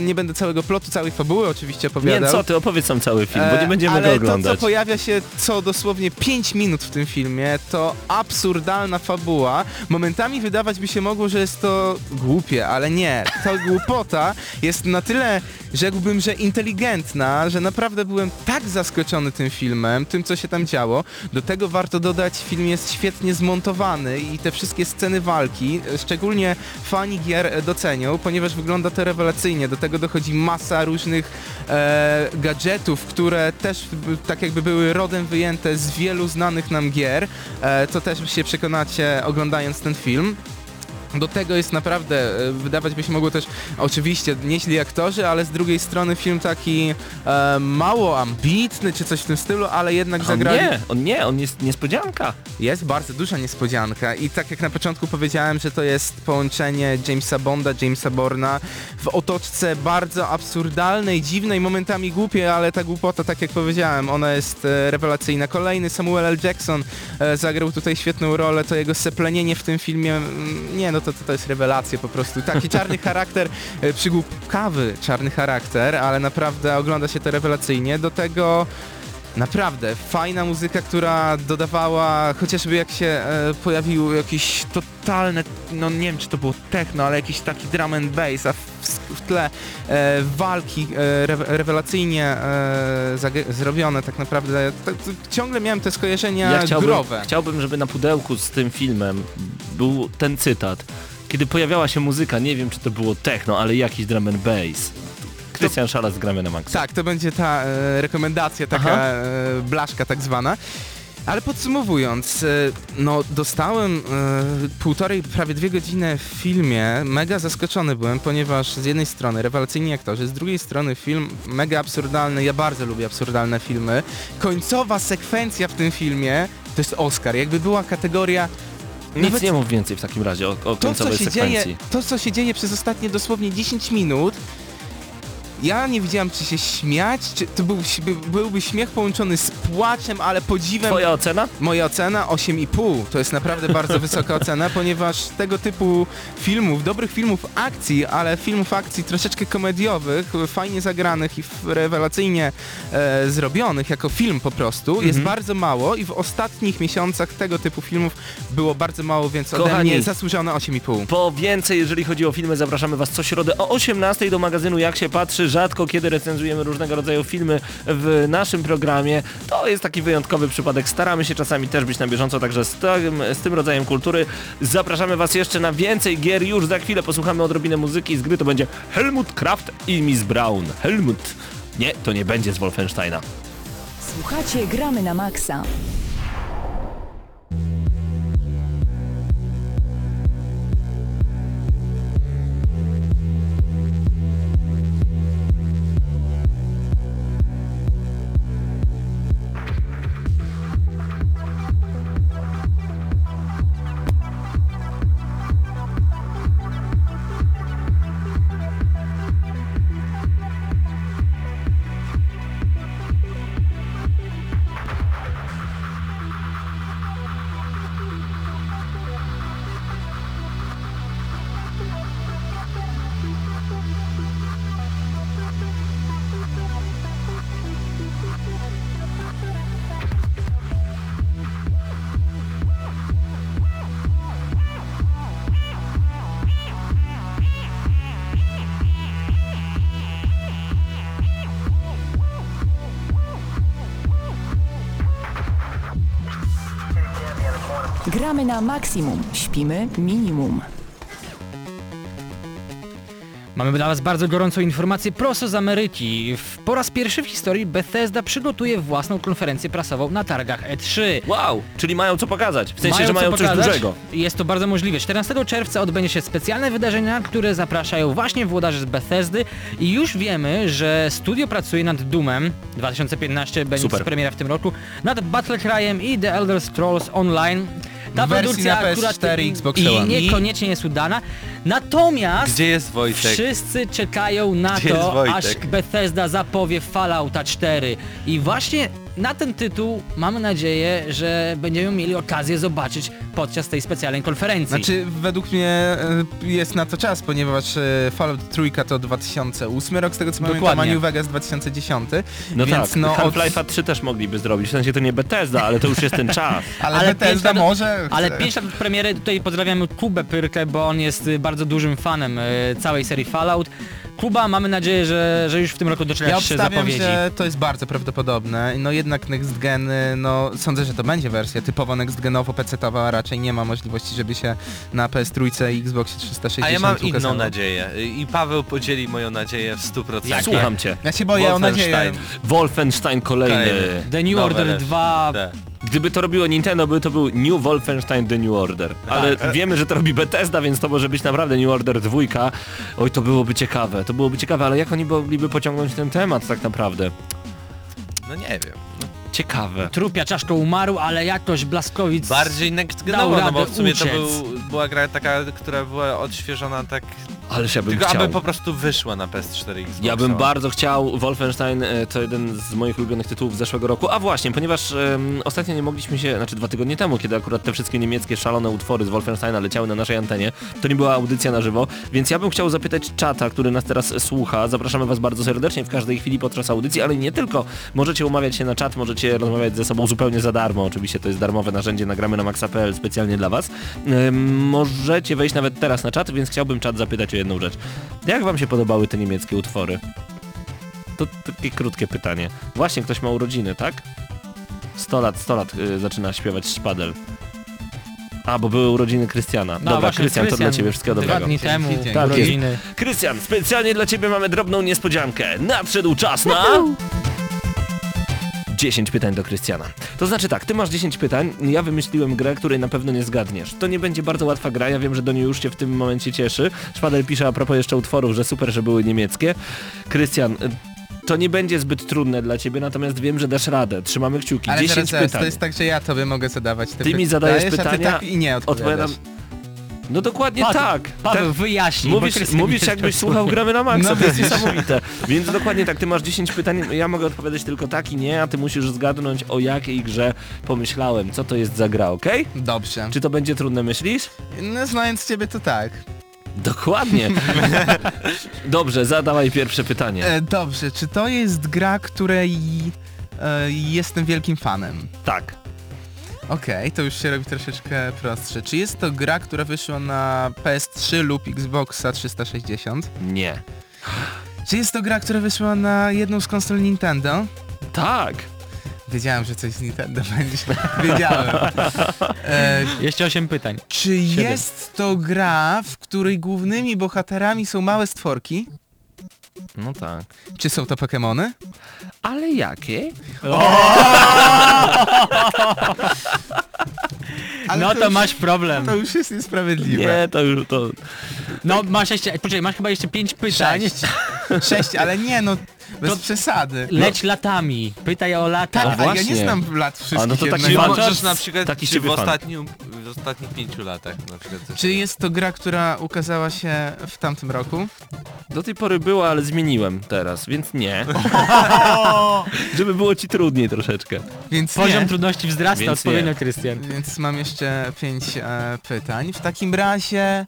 B: nie będę całego plotu, całej fabuły oczywiście opowiadał.
A: Nie, co ty, opowiedz sam cały film, bo nie będziemy
B: ale
A: go oglądać.
B: to, co pojawia się co dosłownie 5 minut w tym filmie, to absurdalna fabuła. Momentami wydawać by się mogło, że jest to głupie, ale nie. Ta głupota jest na tyle, rzekłbym, że inteligentna, że naprawdę byłem tak zaskoczony tym filmem, tym co się tam działo. Do tego warto dodać, film jest świetnie zmontowany i te wszystkie sceny walki, szczególnie fani gier e, docenią, ponieważ wygląda to rewelacyjnie. Do tego dochodzi masa różnych e, gadżetów, które też tak jakby były rodem wyjęte z wielu znanych nam gier. E, to też się przekonacie oglądając ten film. Do tego jest naprawdę, e, wydawać by się mogło też, oczywiście nieźli aktorzy, ale z drugiej strony film taki e, mało ambitny, czy coś w tym stylu, ale jednak
A: On
B: zagrali...
A: nie, on nie, on jest niespodzianka.
B: Jest bardzo duża niespodzianka i tak jak na początku powiedziałem, że to jest połączenie Jamesa Bonda, Jamesa Borna w otoczce bardzo absurdalnej, dziwnej, momentami głupiej, ale ta głupota, tak jak powiedziałem, ona jest e, rewelacyjna. Kolejny Samuel L. Jackson e, zagrał tutaj świetną rolę, to jego seplenienie w tym filmie, mm, nie no to, to, to jest rewelacja po prostu. Taki czarny charakter, e, przygłupkawy czarny charakter, ale naprawdę ogląda się to rewelacyjnie. Do tego Naprawdę, fajna muzyka, która dodawała, chociażby jak się e, pojawił jakieś totalne, no nie wiem czy to było techno, ale jakiś taki drum and bass, a w, w tle e, walki e, re, rewelacyjnie e, zrobione tak naprawdę. To, to, ciągle miałem te skojarzenia
A: Ja chciałbym,
B: growe.
A: chciałbym, żeby na pudełku z tym filmem był ten cytat. Kiedy pojawiała się muzyka, nie wiem czy to było techno, ale jakiś drum and bass. Krystian Szalas gramy na maksa.
B: Tak, to będzie ta e, rekomendacja, taka
A: Aha.
B: e, blaszka tak zwana. Ale podsumowując, e, no dostałem e, półtorej, prawie dwie godziny w filmie. Mega zaskoczony byłem, ponieważ z jednej strony rewelacyjni aktorzy, z drugiej strony film mega absurdalny. Ja bardzo lubię absurdalne filmy. Końcowa sekwencja w tym filmie to jest Oscar. Jakby była kategoria
A: Nic
B: nawet-
A: nie mów więcej w takim razie o, o
B: to, co
A: końcowej
B: się
A: sekwencji.
B: dzieje, to, co się dzieje przez ostatnie dosłownie 10 minut, ja nie wiedziałem, czy się śmiać, czy to był, by, byłby śmiech połączony z płaczem, ale podziwem.
A: Twoja ocena?
B: Moja ocena 8,5 to jest naprawdę bardzo wysoka ocena, ponieważ tego typu filmów, dobrych filmów akcji, ale filmów akcji troszeczkę komediowych, fajnie zagranych i rewelacyjnie e, zrobionych jako film po prostu, jest bardzo mało i w ostatnich miesiącach tego typu filmów było bardzo mało, więc ode
A: Kochani,
B: mnie zasłużone 8,5.
A: Po więcej, jeżeli chodzi o filmy, zapraszamy Was co środę o 18 do magazynu Jak się patrzy. Rzadko kiedy recenzujemy różnego rodzaju filmy w naszym programie. To jest taki wyjątkowy przypadek. Staramy się czasami też być na bieżąco, także z tym, z tym rodzajem kultury zapraszamy Was jeszcze na więcej gier. Już za chwilę posłuchamy odrobinę muzyki z gry. To będzie Helmut Kraft i Miss Brown. Helmut. Nie, to nie będzie z Wolfensteina.
F: Słuchacie Gramy na Maxa. Gramy na maksimum, śpimy minimum.
C: Mamy dla Was bardzo gorącą informację prosto z Ameryki. W- Po raz pierwszy w historii Bethesda przygotuje własną konferencję prasową na targach E E3.
A: Wow, czyli mają co pokazać. W sensie, że
C: co
A: mają coś
C: pokazać.
A: dużego.
C: Jest to bardzo możliwe. 14 czerwca odbędzie się specjalne wydarzenia, które zapraszają właśnie włodarzy z Bethesdy i już wiemy, że studio pracuje nad Doomem 2015 będzie
A: Super.
C: premiera w tym roku, nad Battle Cryem i The Elder Scrolls Online. Ta produkcja
B: na
C: akurat
B: PS4, Xbox
C: i
B: One.
C: niekoniecznie jest udana. Natomiast
E: Gdzie jest Wojtek?
C: Wszyscy czekają na
E: Gdzie
C: to, aż Bethesda zapowie Fallouta 4. I właśnie na ten tytuł mamy nadzieję, że będziemy mieli okazję zobaczyć podczas tej specjalnej konferencji.
B: Znaczy, według mnie e, jest na to czas, ponieważ e, Fallout Trójka to 2008 rok, z tego co pamiętam, a
C: Dokładnie.
B: New Vegas 2010.
A: No
B: więc
A: tak,
B: no od...
A: Half-Life'a 3 też mogliby zrobić. W sensie to nie Bethesda, ale to już jest ten czas.
B: Ale,
C: Ale
B: Bethesda
C: lat-
B: może...
C: Ale
B: chce.
C: 5 lat od premiery tutaj pozdrawiamy Kubę Pyrkę, bo on jest y, bardzo dużym fanem y, całej serii Fallout. Kuba, mamy nadzieję, że, że już w tym roku
B: Ja
C: doczekasz się
B: obstawiam,
C: zapowiedzi.
B: że to jest bardzo prawdopodobne. No jednak next gen, no sądzę, że to będzie wersja typowo next genowo PC-towa, a raczej nie ma możliwości, żeby się na PS3 i Xboxie 360
E: A ja mam inną
B: ukazało.
E: nadzieję i Paweł podzieli moją nadzieję w 100%.
A: Słucham cię.
B: Ja się boję o nadzieję.
E: Wolfenstein.
A: Kolejny.
E: Kolejny.
C: The New
E: Nowe
C: Order
E: też.
C: 2
E: Te.
A: Gdyby to robiło Nintendo, by to był New Wolfenstein The New Order. Ale wiemy, że to robi Bethesda, więc to może być naprawdę New Order 2. Oj, to byłoby ciekawe, to byłoby ciekawe, ale jak oni mogliby pociągnąć ten temat tak naprawdę?
E: No nie wiem.
A: Ciekawe.
C: Trupia czaszką umarł, ale jakoś Blaskowic...
E: bardziej next genowo, no bo w sumie to
C: uciec.
E: był, była gra taka, która była odświeżona tak...
A: Ależ ja bym
E: Tylko
A: chciał.
E: aby po prostu wyszła na PS4 i Xbox
A: Ja bym bardzo chciał, Wolfenstein e, to jeden z moich ulubionych tytułów z zeszłego roku, a właśnie, ponieważ em, ostatnio nie mogliśmy się, znaczy dwa tygodnie temu, kiedy akurat te wszystkie niemieckie szalone utwory z Wolfensteina leciały na naszej antenie, to nie była audycja na żywo, więc ja bym chciał zapytać czata, który nas teraz słucha, zapraszamy was bardzo serdecznie w każdej chwili podczas audycji, ale nie tylko, możecie umawiać się na czat, możecie rozmawiać ze sobą zupełnie za darmo, oczywiście to jest darmowe narzędzie, nagramy na maxa.pl specjalnie dla was, Em, możecie wejść nawet teraz na czat, więc chciałbym czat zapytać o jedną rzecz. Jak wam się podobały te niemieckie utwory? To takie krótkie pytanie. Właśnie ktoś ma urodziny, tak? 100 lat, 100 lat y, zaczyna śpiewać szpadel. A, bo były urodziny Krystiana.
C: No
A: Dobra, Krystian, to dla ciebie wszystkiego
C: Dwa
A: dobrego.
C: dni temu,
A: Tak
C: urodziny.
A: Krystian, specjalnie dla ciebie mamy drobną niespodziankę. Nadszedł czas na... 10 pytań do Krystiana. To znaczy tak, ty masz 10 pytań, ja wymyśliłem grę, której na pewno nie zgadniesz. To nie będzie bardzo łatwa gra, ja wiem, że Doni już cię w tym momencie cieszy. Szpadel pisze a propos jeszcze utworów, że super, że były niemieckie. Krystian, y, to nie będzie zbyt trudne dla ciebie, natomiast wiem, że dasz radę. Trzymamy kciuki.
B: Ale
A: 10
B: zaraz, zaraz,
A: pytań.
B: to jest tak, że ja tobie mogę zadawać te
A: Ty mi zadajesz pytania,
B: tak i nie odpowiadasz.
A: Odpowiadam. No dokładnie
C: Paweł,
A: tak.
C: Paweł,
A: Tak.
C: wyjaśnij.
A: Mówisz, mówisz jakbyś słuchał gramy na maksa,
B: No
A: to jest niesamowite. Więc dokładnie tak, ty masz 10 pytań, ja mogę odpowiadać tylko tak i nie, a ty musisz zgadnąć o jakiej grze pomyślałem, co to jest za gra, okej?
B: Dobrze.
A: Czy to będzie trudne, myślisz?
B: No znając ciebie to tak.
A: Dokładnie. Dobrze, zadawaj pierwsze pytanie.
B: E, dobrze, czy to jest gra, której e, jestem wielkim fanem?
A: Tak.
B: Okej, to już się robi troszeczkę prostsze. Czy jest to gra, która wyszła na PS3 lub Xboxa 360?
A: Nie.
B: Czy jest to gra, która wyszła na jedną z konsol Nintendo?
A: Tak.
B: Wiedziałem, że coś z Nintendo będzie. Wiedziałem. E,
C: Jeszcze 8 pytań.
B: czy jest to gra, w której głównymi bohaterami są małe stworki?
A: No tak.
B: Czy są to Pokémony?
A: Ale jakie?
B: Ale
C: no to
B: już-
C: masz problem.
B: To już jest niesprawiedliwe.
A: Nie, to już to...
C: No masz jeszcze, poczekaj, masz chyba jeszcze 5 pytań.
B: Sześć. Sześć, ale nie no, bez
C: To-
B: przesady.
C: Leć latami. Pytaj o lata.
B: Tak, a ja
A: właśnie.
B: nie znam lat wszystkich
A: A no to tak. Fan.
E: Możesz na przykład
A: Taki
E: czy w,
A: fan.
E: ostatnim, w ostatnich pięciu latach na przykład coś
B: Czy jest to gra, która ukazała się w tamtym roku?
A: Do tej pory była, ale zmieniłem teraz, więc nie. Żeby było ci trudniej troszeczkę.
B: Więc
C: Poziom
B: nie.
C: trudności wzrasta
A: Więc
C: odpowiednio. Krystian.
B: Więc mam jeszcze pięć e, pytań. W takim razie...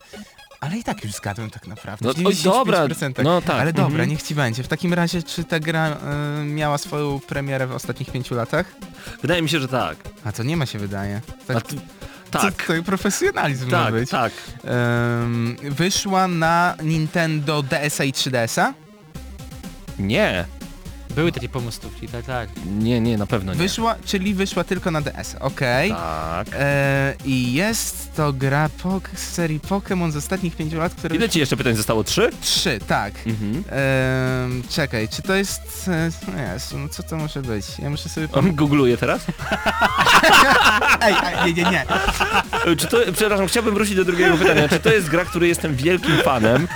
B: Ale i tak już zgadłem tak naprawdę.
A: No, oj, dobra,
B: 95%.
A: no tak,
B: Ale dobra,
A: mhm.
B: niech ci będzie. W takim razie, czy ta gra e, miała swoją premierę w ostatnich pięciu latach?
A: Wydaje mi się, że tak.
B: A to nie ma się wydaje.
A: A
B: Tak,
A: ty...
B: co,
A: Tak,
B: to profesjonalizm ma
A: tak,
B: być.
A: tak.
B: Em, wyszła na Nintendo DSa i 3DSa?
A: Nie.
C: Były takie pomostówki, tak, tak.
A: Nie, nie, na pewno nie.
B: Wyszła, czyli wyszła tylko na DS, okej.
A: Tak.
B: E, I jest to gra pok z serii Pokémon z ostatnich pięciu lat, które...
A: Ile ci jeszcze pytań zostało? Trzy?
B: Trzy, tak.
A: Mhm.
B: Czekaj, czy to jest... E, no Jezu, no co to może być? Ja muszę sobie...
A: On googluje teraz?
B: Ej, ej, nie, nie, nie.
A: E, Czy to, przepraszam, chciałbym wrócić do drugiego pytania. Czy to jest gra, której jestem wielkim fanem?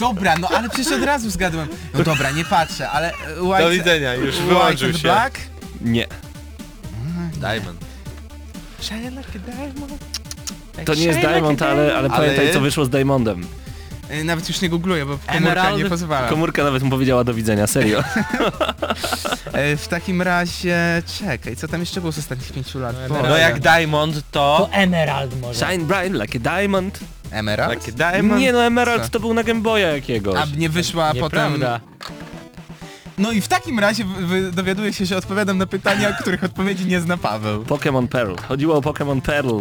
B: Dobra, no ale przecież od razu zgadłem. No dobra, nie patrzę, ale... e, White,
E: Do widzenia, już
B: White
E: wyłączył
B: and
E: się.
B: Black?
A: Nie.
E: Diamond.
B: Shine like a diamond.
A: To nie jest Diamond, ale, ale pamiętaj co wyszło z Diamondem.
B: E, Nawet już nie googluję, bo komórka
C: Emerald?
B: nie pozwala.
A: Komórka nawet mu powiedziała do widzenia, serio.
B: E, w takim razie... Czekaj, co tam jeszcze było z ostatnich pięciu lat?
C: No,
B: Boże.
E: No jak Diamond to...
C: To Emerald może.
A: Shine bright like a diamond.
B: Emerald?
E: Takie Diamond.
A: Nie no, Emerald
B: Co?
A: to był na Game Boya jakiegoś.
B: A nie wyszła potem...
C: Nieprawda.
B: No i w takim razie wy- wy- dowiaduję się, że odpowiadam na pytania, których odpowiedzi nie zna Paweł.
A: Pokémon Pearl. Chodziło o Pokémon Pearl.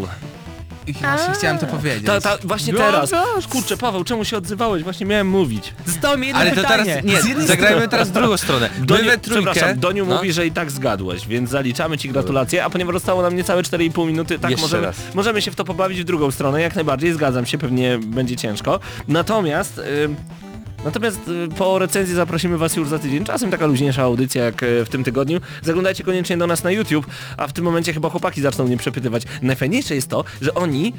B: I właśnie chciałem to powiedzieć.
A: Ta, ta, właśnie teraz. Kurczę, Paweł, czemu się odzywałeś? Właśnie miałem mówić.
C: Zostało mi jedno
E: Ale to
C: pytanie.
E: teraz... Nie, zagrajmy teraz drugą stronę. My
A: Doniu,
E: we trójkę...
A: przepraszam, Doniu
E: No.
A: mówi, że i tak zgadłeś, więc zaliczamy ci gratulacje, a ponieważ zostało nam niecałe 4,5 minuty, tak
E: Jeszcze
A: możemy,
E: raz.
A: możemy się w to pobawić w drugą stronę, jak najbardziej, zgadzam się, pewnie będzie ciężko. Natomiast... Y Natomiast y, po recenzji zaprosimy Was już za tydzień. Czasem taka luźniejsza audycja jak y, w tym tygodniu. Zaglądajcie koniecznie do nas na YouTube, a w tym momencie chyba chłopaki zaczną mnie przepytywać. Najfajniejsze jest to, że oni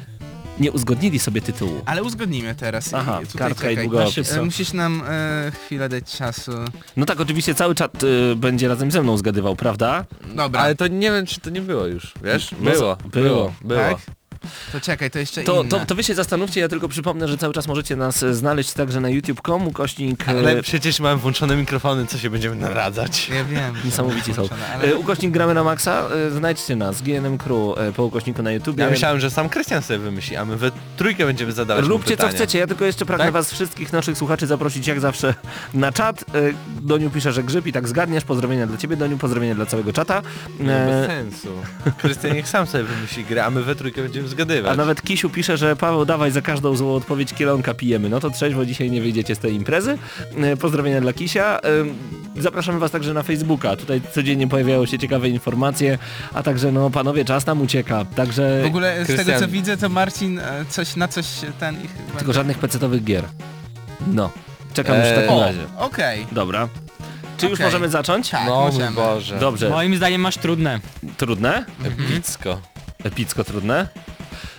A: nie uzgodnili sobie tytułu.
B: Ale uzgodnimy teraz.
A: Aha,
B: I tutaj
A: kartka i długopis.
B: E, Musisz nam e, chwilę dać czasu.
A: No tak, oczywiście cały czat y, będzie razem ze mną zgadywał, prawda?
B: Dobra,
E: Ale to nie wiem, czy to nie było już, wiesz?
A: No,
E: Było,
A: było.
E: było, było.
B: tak? To czekaj, to jeszcze
A: To,
B: inne.
A: to, to wy się zastanówcie, ja tylko przypomnę, że cały czas możecie nas e, znaleźć także na youtube.com, kośnik... e,
E: Ale przecież mam włączone mikrofony, co się będziemy naradzać.
B: Ja wiem.
A: Niesamowici są.
B: włączone,
A: E,
B: Ale...
A: Ukośnik gramy na maksa, e, znajdźcie nas, GNM Crew e, po ukośniku na YouTube.
E: Ja myślałem, że sam Krystian sobie wymyśli, a my we trójkę będziemy zadawać
A: Róbcie co chcecie, ja tylko jeszcze pragnę
E: Tak?
A: was wszystkich naszych słuchaczy zaprosić jak zawsze na czat. E, Doniu pisze, że grzyb i tak zgadniesz, pozdrowienia dla ciebie Doniu, pozdrowienia dla całego czata.
E: No, bez
A: E,
E: sensu. Krystian niech sam sobie wymyśli grę, a my we trójkę będziemy zgadywać.
A: A nawet Kisiu pisze, że Paweł dawaj za każdą złą odpowiedź kielonka pijemy. No to trzeźwo dzisiaj nie wyjdziecie z tej imprezy. E, Pozdrowienia dla Kisia. E, Zapraszamy was także na Facebooka. Tutaj codziennie pojawiają się ciekawe informacje, a także no panowie czas nam ucieka. Także
B: W ogóle z tego
E: Krystian-
B: co widzę, to Marcin e, coś na coś ten... ich
A: tylko żadnych pecetowych gier. No. Czekam już w
E: Eee,
A: takim
B: O,
A: razie.
B: okej.
A: Dobra. Czy już
B: Okej.
A: możemy zacząć?
B: Tak,
E: no
B: możemy.
E: Boże.
A: Dobrze.
C: Moim zdaniem masz trudne.
A: Trudne?
E: Epicko.
A: Epicko trudne?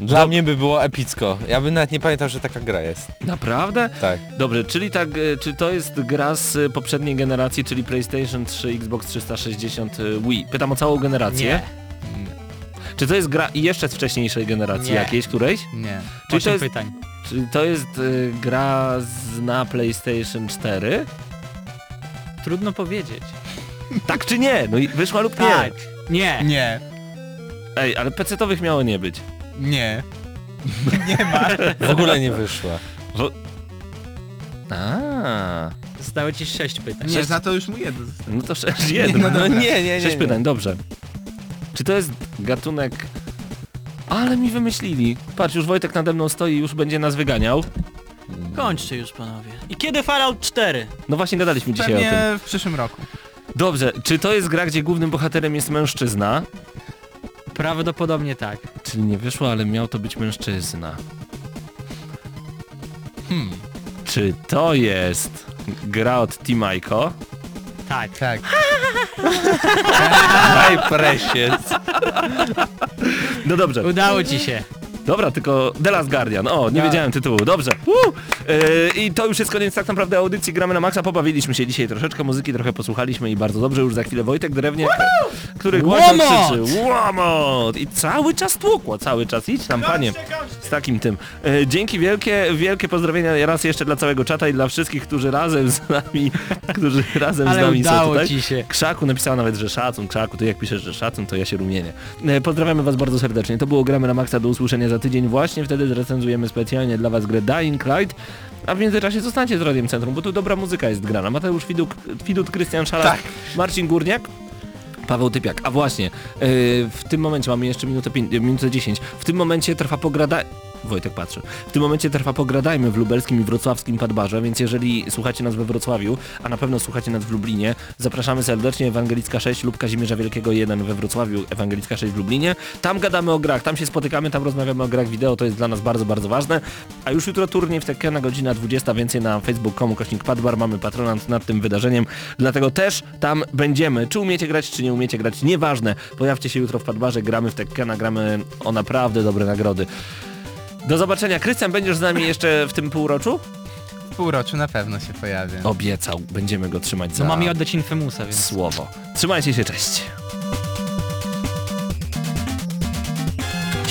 E: Dla mnie by było epicko. Ja bym nawet nie pamiętał, że taka gra jest.
A: Naprawdę?
E: Tak.
A: Dobrze, czyli tak, e, czy to jest gra z e, poprzedniej generacji, czyli PlayStation 3, Xbox 360, e, Wii? Pytam o całą generację.
C: Nie.
A: Czy to jest gra i jeszcze z wcześniejszej generacji
B: Nie.
A: jakiejś, którejś?
B: Nie.
A: Czyli to jest,
C: pytań.
A: czyli to jest e, gra z, na PlayStation 4?
C: Trudno powiedzieć.
A: Tak czy nie? No i wyszła lub nie?
C: Tak. Nie.
B: Nie.
A: Ej, ale PC-towych miało nie być.
B: Nie. Nie ma.
E: W ogóle nie wyszła.
A: Bo... A,
C: Zostało ci sześć pytań.
B: Nie, za to już mu jedno.
A: no to sześć jeden.
B: no dobra.
E: nie, nie,
A: Sześć pytań, dobrze. Czy to jest gatunek... Ale mi wymyślili. Patrz, już Wojtek nade mną stoi i już będzie nas wyganiał.
H: Kończcie już panowie. I kiedy Fallout 4?
A: No właśnie gadaliśmy dzisiaj o tym.
B: Pewnie w przyszłym roku.
A: Dobrze, czy to jest gra, gdzie głównym bohaterem jest mężczyzna?
C: Prawdopodobnie tak.
A: Czyli nie wyszło, ale miał to być mężczyzna.
B: Hmm.
A: Czy to jest gra od Timajko?
C: Tak.
B: Tak.
E: Daj precious.
A: No dobrze.
C: Udało ci się.
A: Dobra, tylko The Last Guardian. O, nie
B: Ja.
A: wiedziałem tytułu. Dobrze. Woo! Yy, I to już jest koniec tak naprawdę audycji Gramy na Maxa. Pobawiliśmy się dzisiaj troszeczkę, muzyki trochę posłuchaliśmy i bardzo dobrze. Już za chwilę Wojtek Drewniak, który głośno
C: Łomot!
A: krzyczy Łomot! I cały czas tłukło, cały czas. Idź tam, panie, z takim tym. Yy, dzięki wielkie, wielkie pozdrowienia raz jeszcze dla całego czata i dla wszystkich, którzy razem z nami, którzy razem z
C: Ale
A: nami są
C: udało
A: tutaj.
C: ci się.
A: Krzaku napisała nawet, że szacun, Krzaku, ty jak piszesz, że szacun, to ja się rumienię. E, Pozdrawiamy was bardzo serdecznie. To było Gramy na Maxa, do usłyszenia za tydzień. Właśnie wtedy zrecenzujemy specjalnie dla was grę Dying Light. A w międzyczasie zostańcie z Radiem Centrum, bo tu dobra muzyka jest grana. Mateusz Widuk, Widut, Krystian Szalak,
B: Tak.
A: Marcin Górniak. Paweł Typiak. A właśnie, e, w tym momencie mamy jeszcze minutę, minutę 10. W tym momencie trwa pograda... Wojtek patrzy. W tym momencie trwa pogradajmy w lubelskim i wrocławskim Padbarze, więc jeżeli słuchacie nas we Wrocławiu, a na pewno słuchacie nas w Lublinie, zapraszamy serdecznie Ewangelicka 6 lub Kazimierza Wielkiego 1 we Wrocławiu, Ewangelicka 6 w Lublinie. Tam gadamy o grach, tam się spotykamy, tam rozmawiamy o grach wideo, to jest dla nas bardzo, bardzo ważne. A już jutro turniej w Tekkena, godzina 20, więcej na facebook.com kośnik Padbar, mamy patronat nad tym wydarzeniem, dlatego też tam będziemy. Czy umiecie grać, czy nie umiecie grać, nieważne. Pojawcie się jutro w Padbarze, gramy w Tekkena, gramy o naprawdę dobre nagrody. Do zobaczenia. Krystian, będziesz z nami jeszcze w tym półroczu?
B: W półroczu na pewno się pojawię.
A: Obiecał, będziemy go trzymać za
C: No mam mi oddać Infemusa, więc...
A: słowo. Trzymajcie się, cześć.